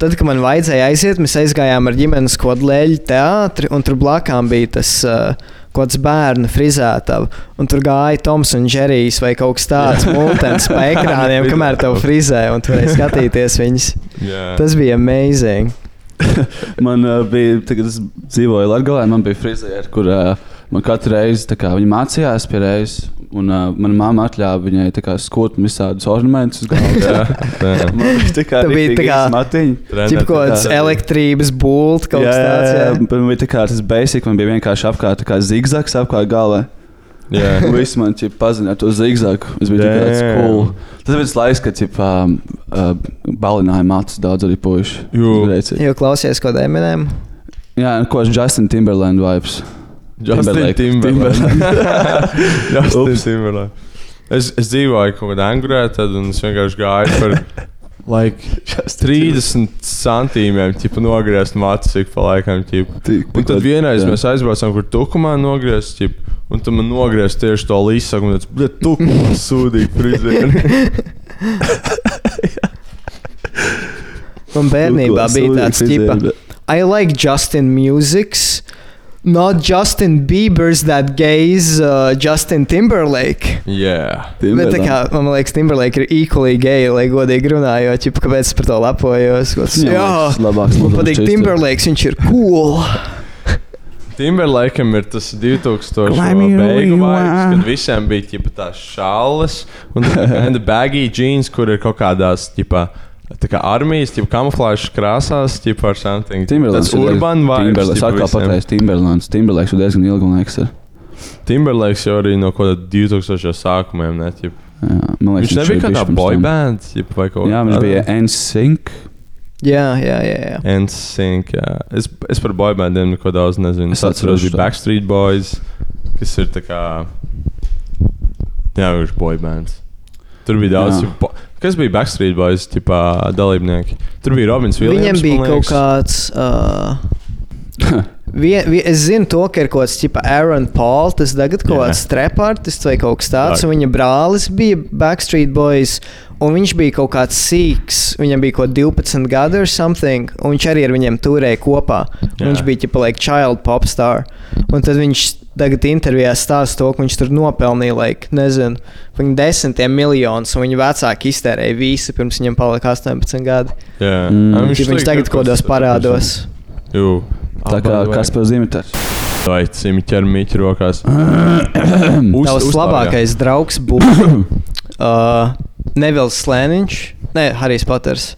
tad, kad man vajadzēja aiziet, mēs aizgājām ar ģimenes kodlēļu teātri, un tur blakām bija tas uh, kaut kāds bērnu frizētavs. Un tur gāja Toms un Džerijs vai kaut kas tāds <laughs> - mūtens pa ekrāniem, kamēr tev frizē, un tu varēji skatīties viņus. jā. Tas bija amazing. <laughs> Man uh, bija, tagad es dzīvoju Latvijā, man bija frizēra, kur uh, man katru reizi kā, viņa mācījās pie reizes. Un uh, mana mamma atļāva viņai tā skūt visādus ornamentus <laughs> bija tā kā Tu biji tā kā- matiņa. Kaut kāds elektrības būvs, kaut jā, kas jā, tāds. jā. Jā. Man bija tā kā tas basic, man bija vienkārši apkārt tā kā zigzags apkārt galvā. Jā. Un Visi man pazina ar to zigzagu. Es biju tāds cool. Tas bija tas laiks, kad ķip, um, uh, balināja matus daudz arī puiši. Uzreici. Jo klausies, ko Eminēm. Jā, ko es Justin Timberland vibes. Justin Timberlake. Timberlake. <laughs> Justin. Timberlake. Es, es dzīvoju kaut kādā angurē, tad un es vienkārši gāju par <laughs> like, 30 centīmiem, tipu nogriezt mācis ik pa laikam. Un tad vienreiz jā. mēs aizbraucām, kur tukumā nogriezt, ķip, un tad man nogriezt tieši to līsaku, un tas bija tukumā sūdīgi frizēri. Man bērnībā bija tāds tipa. I like Justin Music's. Not Justin Bieber's, that gay's uh, Justin Timberlake. Jā, Bet, tā kā, man liekas, Timberlake ir equally gay, lai godīgi runājot, ja kāpēc par to lepojos. Gods, Jā, jā, labāks man patīk. Timberlakes, viņš ir cool. Timberlakam ir tas 2000 Climb you beigu vibes, kad visiem bija ģipa, tās šāles un <laughs> baggy jeans, kur ir kaut kādās ģipa, tā kā armijas, ģipa, kamuflāžas krāsās, ģipa, ar something. Timberlands. Tas urban vibes. Timberlands. Atkal pateicis Timberlands. Timberlands ir diezgan ilgi un liekas. ir. Timberlakes jau arī no kaut kāda 2000 sākumiem. Ne, ģipa. Jā, man liekas, viņš nebija ir kādā bišķi pirms boy tam. band, ģipa, vai kaut Jā, viņš bija NSYNC. Jā, jā, jā. jā. NSYNC. jā. Es, es par boy bandiem neko daudz nezinu. Es atceros, atceros bija. Backstreet Boys, kas ir tā kā. Jā, viņš ir boy bands. Tur bija daudz. Jā. Kas bija Backstreet Boys ģipā, dalībnieki? Tur bija Robins Williams. Viņam bija kaut kāds. <laughs> Uh, Vien, vien, es zinu, to, ka ir kaut kāds tipa Aaron Paul, tas tagad kaut kāds trepartists vai kaut kas tāds. Tā. un Viņa brālis bija Backstreet Boys, un viņš bija kaut kāds sīks. Viņam bija kaut kāds 12 gadi vai something, un viņš arī ar viņiem turēja kopā. Jā. Viņš bija tipa like child pop star. Un tad viņš tagad intervijā stāsta to, ka viņš tur nopelnīja, like, nezinu, viņa desmitiem miljonus, un viņa vecāki iztērēja visu, pirms viņam palika 18 gadi. Jā, Mm. Ā, Viņš, viņš tagad kaut kādos parādos. Jū. Tā kā kas par Zimitars. Vai cimi ķer mīķi rokās? <coughs> Tavs labākais draugs būtu <coughs> uh, Nevils Slēniņš, ne Harijs Poters.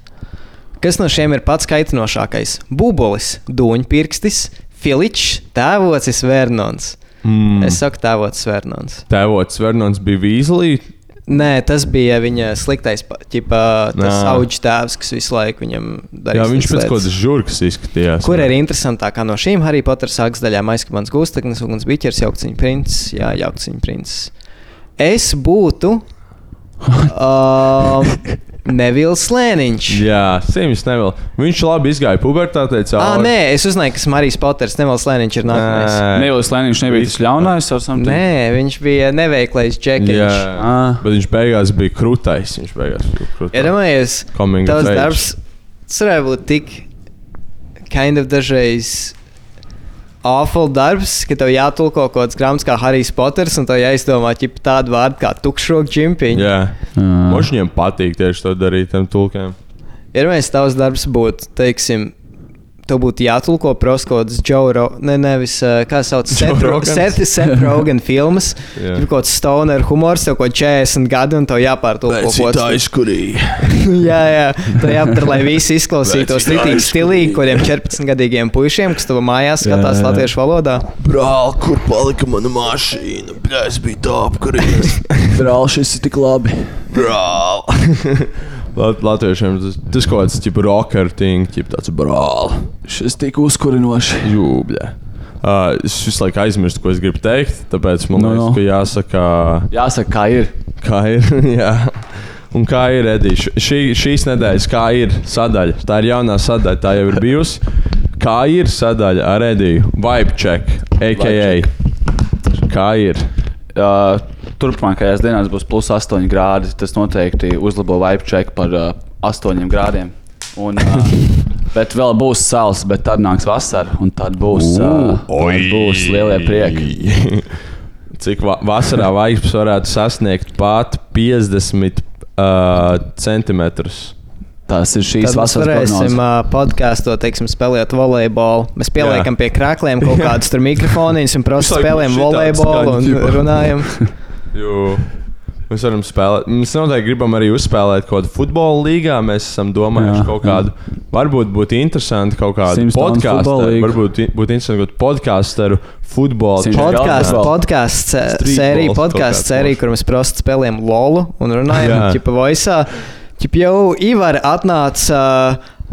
Kas no šiem ir pats kaitinošākais? Būbolis, dūņpirkstis, Filičs, tēvocis Vernons. Mm. Es saku, tēvocis Vernons. Tēvots Vernons bija Vīzlī. Nē, tas bija viņa sliktais, ķipa, tas auģis tēvs, kas visu laiku viņam darīja. Jā, viņš pēc kādas žurkas izskatījās. Kur ir interesantākā no šīm Harry Potter sākas daļām aizskatās gūsteknis, uguns biķers, jaukciņa princis. Jā, jaukciņa princis. Es būtu <laughs> um, Nevils Lēniņš. Jā, Sims Neville. Viņš labi izgāja pubertātē. Ah, nē, es uzzināju, ka Marijas Poters, Nevils Lēniņš ir nākamais. Nevis Lēniņš nebija tas ļaunais ar something? Nē, viņš bija neveiklais Jā, džekiņš. Ah. bet viņš beigās bija krūtais. Viņš beigās bija krūtais. Iedomājies, age. darbs tas varētu būt tik kind of dažreiz. Awful darbs, ka tev jātulko kaut kāds grāmatas kā Harijs Poters, un tev jāizdomā ķip, tādu vārdu kā tukšroka čimpiņš. Jā. Mums viņiem patīk tieši to darīt tiem tulkiem. Ir mēs tavs darbs būtu, teiksim, tev būtu jātulko proskodas Joe Rogan, ne, nevis, uh, kā sauc, Seth Rogan filmas. <laughs> Jā. Tur kaut kāds stoner humors, tev kaut 40 gadi, un tev jāpārtulko kaut kas. izkurīja. jā, jā, tev jāpadara, lai visi izklausītos ritīgi stilīgi, kodiem 14 gadīgiem puišiem, kas tavā mājās skatās jā. latviešu valodā. Brāl, kur palika mana mašīna? Bļā, es biju tā apkurījies. <laughs> Brāl, šis ir tik labi. Brāl. <laughs> Lat Latviešiem tas, tas kaut kāds tipu rocker thing, tipu tāds Brāl. Šis tik uzkurinoši. jūbļa. Uh, es visu laiku aizmirstu, ko es gribu teikt, tāpēc man No, liekas, no. ka jāsaka, Jāsaka, kā ir. kā ir. <laughs> jā. Un kā ir Edija? Šī, šīs nedēļas, kā ir sadaļa. Tā ir jaunā sadaļa, tā jau ir bijusi. Kā ir sadaļa ar Ediju? Vibe check, a.k.a. Kā ir? Uh, turpmākajās dienās būs plus 8 grādi. Tas noteikti uzlabo vibe check par uh, 8 grādiem. Un, uh, <laughs> bet vēl būs sāls, bet tad nāks vasara, un tad būs, uh, tad būs lielie prieki. <laughs> Cik va vasarā vaigs varētu sasniegt pat 50 uh, centimetrus? Tas ir šīs Tad vasaras monētas. Mēs varēsim uh, podkāstu, teiksim, spēlēt volejbolu. Mēs pieliekam Jā. pie krākliem kaut kādus tur mikrofoniņus un prasa spēlējam volejbolu un runājam. <laughs> Mēs varam spēlēt. Mēs noteikti gribam arī uzspēlēt kaut kādu futbola līgā. Mēs esam domājuši jā, kaut kādu. Jā. Varbūt būtu interesanti kaut kādu podkāstu. Varbūt būtu interesanti kaut kādu podkāstu. Futbola podkāsts, podkāsts, sērija, podkāsts, sērija, kur mēs prosti spēlējam lolu un runājam, tipa voisā. Ķip jau Ivar atnāca,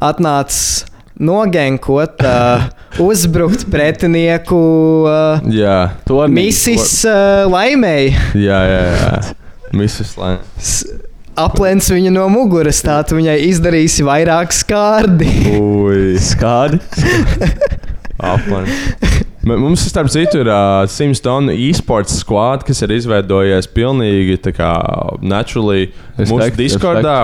atnāca nogenkot, uh, uzbrukt pretinieku uh, Jā, misis uh, laimēji. jā, jā. jā. Mrs. Lane. Aplēns viņu no muguras, tā tu viņai izdarīsi vairāk skārdi. Ui, Skādi. <laughs> aplen. Mums, starp citu, ir uh, Sims tonu e-sports squad, kas ir izveidojies pilnīgi kā naturally mūsu Respekt, Discordā.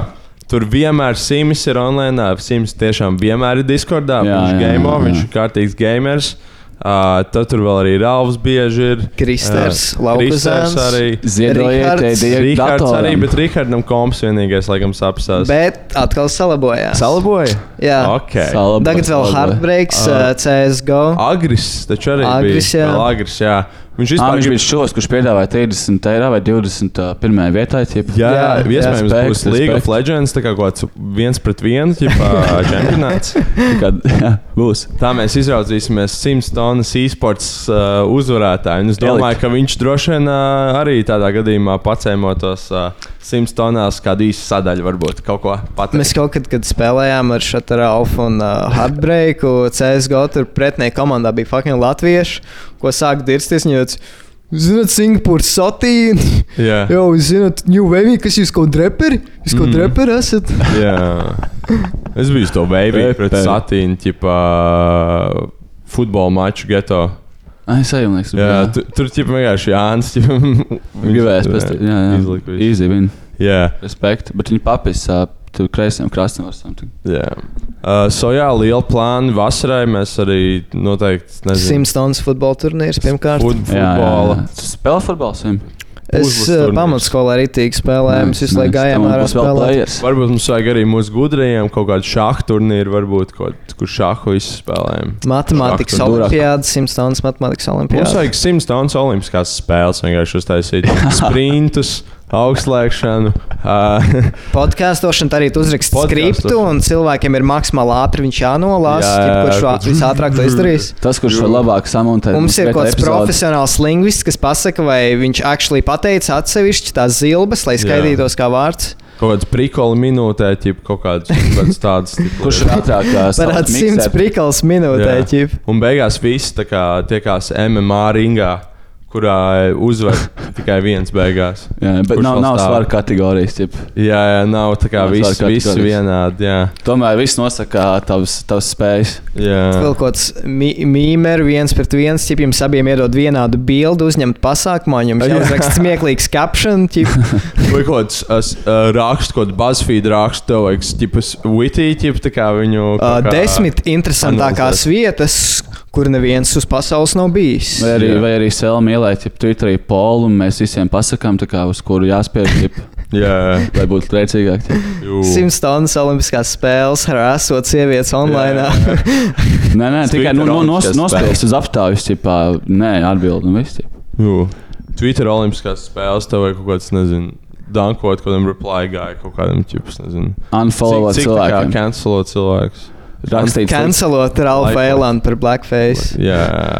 Tur vienmēr Sims ir online. Sims tiešām vienmēr ir Discordā. Jā, viņš jā, game, jā, jā. viņš ir kārtīgs gamers. Uh, tad tur vēl arī Rāvs bieži ir. Kristers, Laukazēns, Kristers arī. Ziedojiet, Rihards. arī, bet Rihardam komps vienīgais, laikam, sapsās. Bet atkal salabojās. Salaboja? Jā. Ok. Salabojās, Tagad vēl. Heartbreaks, uh, CSGO. Agris, taču arī Agris, bija. jā. Vēl Agris, jā. Viņš vispār viņš grib- bija šos, kurš piedāvāja 30 eiro vai 20 uh, pirmajā vietā. Ķip. Jā, jā, iespējams, jā. būs League of. Legends, tā kā kaut kāds viens pret vienu, <laughs> čempionāts. Kad, jā, būs. Tā mēs izraudzīsimies 100 tonnas e-sports uh, uzvarētāju. Un es domāju, Elikt. ka viņš droši vien uh, arī tādā gadījumā pacēmotos uh, 100 tonnās kādu īsu sadaļu, varbūt kaut ko pateikt. Mēs kaut kad, kad spēlējām ar Šādu Alfu un uh, Heartbreaku, CSGO, tur pretinieka komandā bija fucking latvieši, ko sāk dirsties. Viņot, Zināt, Singapūras satīna. Jā. <laughs> Jā, zināt, New Wave, kas jūs kaut dreperi? Jūs kaut Mhm. dreperi esat? Jā. Es biju to baby pret satīnu, tipā futbola maču geto. Ai, es eju, liekas, Jā, tu, tur ķipa vienkārši Jānis. Gribējās pēc tam. Jā, jā. Jā. Respekt. Bet viņi papis uh, tur kreisiem krastam var something. Jā, uh, so jā, liela plāna vasarai. Mēs arī noteikti Simstons futbola turnīrs pirmkārt. fut, Jā, jā, futbola. jā. Tu Spēlē futbols. Sim. Es turnīrs. pamatskolā arī tīk spēlēju. Mēs visu laiku gājām ārā spēlēt. Varbūt mums vajag arī mūsu gudrajiem kaut kādu šāhu turnīru, varbūt, kaut, kur šāhu visu spēlējam. Matemātikas olimpiāda, simstundas matemātikas Mums olimpiāda. vajag 100 stundas olimpiskās spēles, vienkārši uztaisīt <laughs> sprintus, augstslēgšanu. <laughs> Podkāstošana arī Podcastošana. skriptu, un cilvēkiem ir maksimāli ātri viņš jānolasa. Jā, Jā, jā, kurš visātrāk to izdarīs? <laughs> Tas, kurš var labāk samontēt. Mums ir kaut kāds profesionāls lingvists, kas pasaka, vai viņš actually pateica atsevišķi tās zilbes, lai skaitītos kā vārds. kaut kāds prikoli minūtē, ķip, kaut <laughs> tāds. tipu, Kurš ir ātrāk? ā, sākt Varētu simts miksēt? prikals minūtē, ķip. Un beigās viss tiekās MMA ringā, kurā uzvar <laughs> tikai viens beigās. Jā, bet nav, nav svaru kategorijas. Ķip. Jā, jā, nav tā kā viss, viss vienādi. Jā, Tomēr viss nosaka tavs, tavs spējas. jā. Vēl kaut kāds mīmērs, viens pret viens, ķip jums abiem iedod vienādu bildi, uzņemt pasākumā, jums Jā. jāuzraksta smieklīgs caption. <laughs> Vai kaut kāds uh, raksts, kaut kāds BuzzFeed raksts, tev vajag tipas witty, tip, tā kā viņu. Uh, desmit interesantākās analizēt. vietas, kur neviens uz pasaules nav bijis. Vai arī, Jā. vai arī Selma ielaikt ja Twitterī polu, un mēs visiem pasakām, kā, uz kuru jāspēj, <laughs> Jā, lai būtu priecīgāk. Simts stundas Olimpiskās spēles, harasot sievietes online. <laughs> Nē, nē, tikai nu, nu, nos, nospiest uz aptaujas, tipā, nē, atbildi un viss. Twitter olimpiskās spēles, tev vajag kaut kāds, nezinu, dankot, kādam reply guy, kaut kādam ķips, nezinu. Unfollowot cilvēkiem. cancelot cilvēkus. Rakstīt Cancelot Ralfu Laikot. Elandu par blackface. Jā,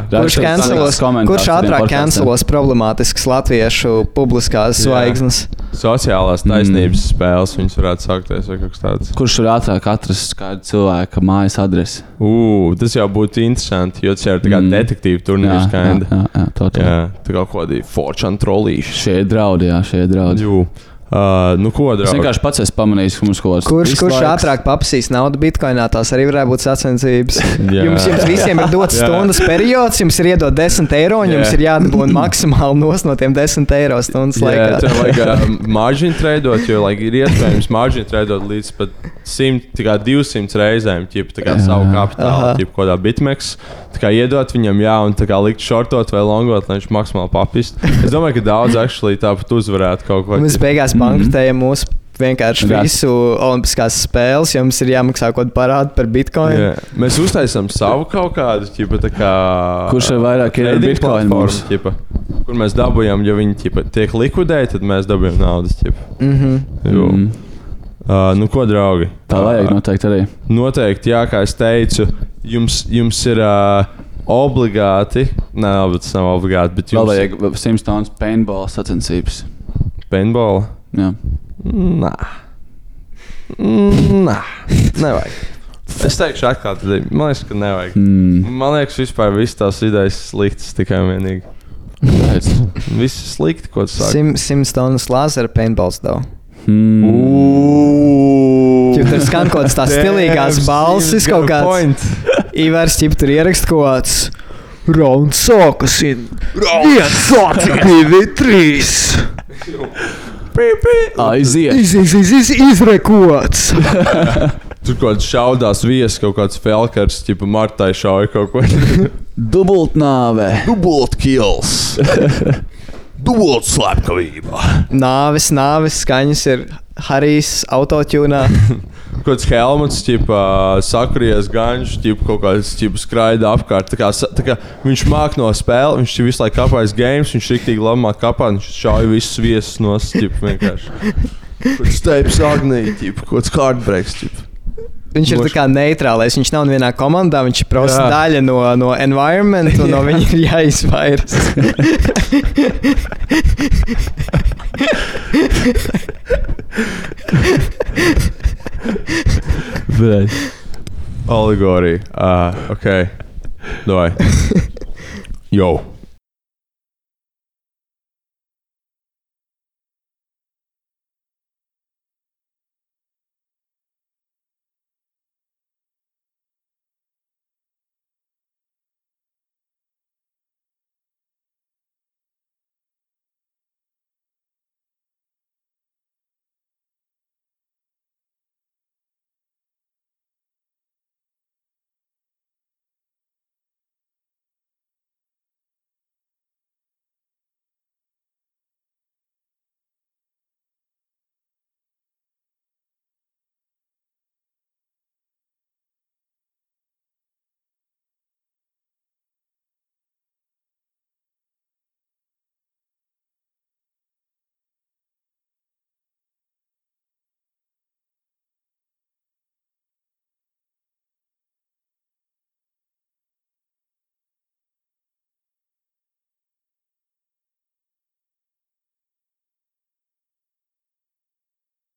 Kurš, komentārus kurš ātrāk podkastiem. cancelos problemātiskas latviešu publiskās Jā. zvaigznes? sociālās Mm. taisnības spēles, viņas varētu saukties vai kaut kas tāds. Kurš var ātrāk atrast kādu cilvēku mājas adresi? Ū, tas jau būtu interesanti, jo tas jau ir tā kā Mm. detektīva Jā, turnīrs, jā, kinda. jā, jā, tā tā. Jā, tā kā kaut kādi fortune trollīši. Šie draudi, jā, šie draudi. Jū. Uh, nu, ko Es vienkārši pats esmu pamanījis, ka mums kaut kāds Kurš, kurš dislaiks. ātrāk papsīs naudu bitkoinā, tās arī varētu būt sacensības. <laughs> Jums, jums visiem ir dots <laughs> stundas periods, jums ir iedot 10 eiro, un jums ir jādabūna <laughs> maksimāli nos no tiem 10 eiro stundas laikā. tev vajag uh, margin tradot, jo like, ir iespējams margin tradot līdz pat 100, tā kā 200 reizēm, ķip, tā kā savu kapitālu, Aha. ķip, kādā bitmeks. Tā kā iedot viņam, jā, un tā kā likt shortot vai longot, lai viņš maksimāli papist. Es domāju, ka daudz actually tāpat uzvarētu kaut ko. Mēs beigās bankrotējam mūsu vienkārši Jā. visu olimpiskās spēles, jo mums ir jāmaksā kaut kāda parāda par bitkoinu. Jā. Mēs uztaisām savu kaut kādu, ķipa, tā kā. Kurš ir vairāk ir ķipa, kur mēs dabūjām, ja viņi ķipa, tiek likvidēti, tad mēs dabūjām naudas. ķipa. Mm -hmm. Jo. Mm. Uh, nu, ko, draugi? Tā vajag noteikti arī. Noteikti, jā, kā es teicu, jums, jums ir uh, obligāti, nē, bet tas nav obligāti, bet Vēl jums vajag 100 stundas paintball sacensības. paintball. Jā. Nā, Nā. nevajag. Es teikšu, atklāti, man liekas, ka nevajag. Mm. Man liekas, vispār visas tās idejas sliktas tikai un vienīgi. Viss ir slikti, ko tu saki. Sim, Simts tonnas lāzera paintballs daudz. Mm. Tur skan kaut kādas tās <laughs> stilīgās balsis, kaut kāds. <laughs> Ivars ķip tur ierakst kaut kāds. Rauns sākas. Viens, <laughs> divi, trīs. Aiziet! Iz, iz, iz, iz, izrekots! Tur kaut kāds šaudās viesis, kaut kāds felkars, tipa Martai šauja kaut ko. Dubultnāve! Dubult Dubult slepkavība! Nāves, nāves skaņas ir Harijs autotūnā. <laughs> Kāds helmuts, tipā sakries ganš, tipā kaut kāds tipā skraida apkārt. Tā kā, tā kā viņš māk no spēles, viņš visu laiku kapājis games, viņš rīktīgi labi māk kapāt, viņš šauja visus viesus no stūra vienkārši. <laughs> Kāds steips agnī, tipā kaut kāds heartbreaks. Tipā. Viņš ir kā neitrālais. Viņš nav vienā komandā, viņš ir prosta Jā. daļa no, no environment, un no viņa ir jāizvairās. Bļaļ. Allegorija. Uh, ok. Davai. Jo.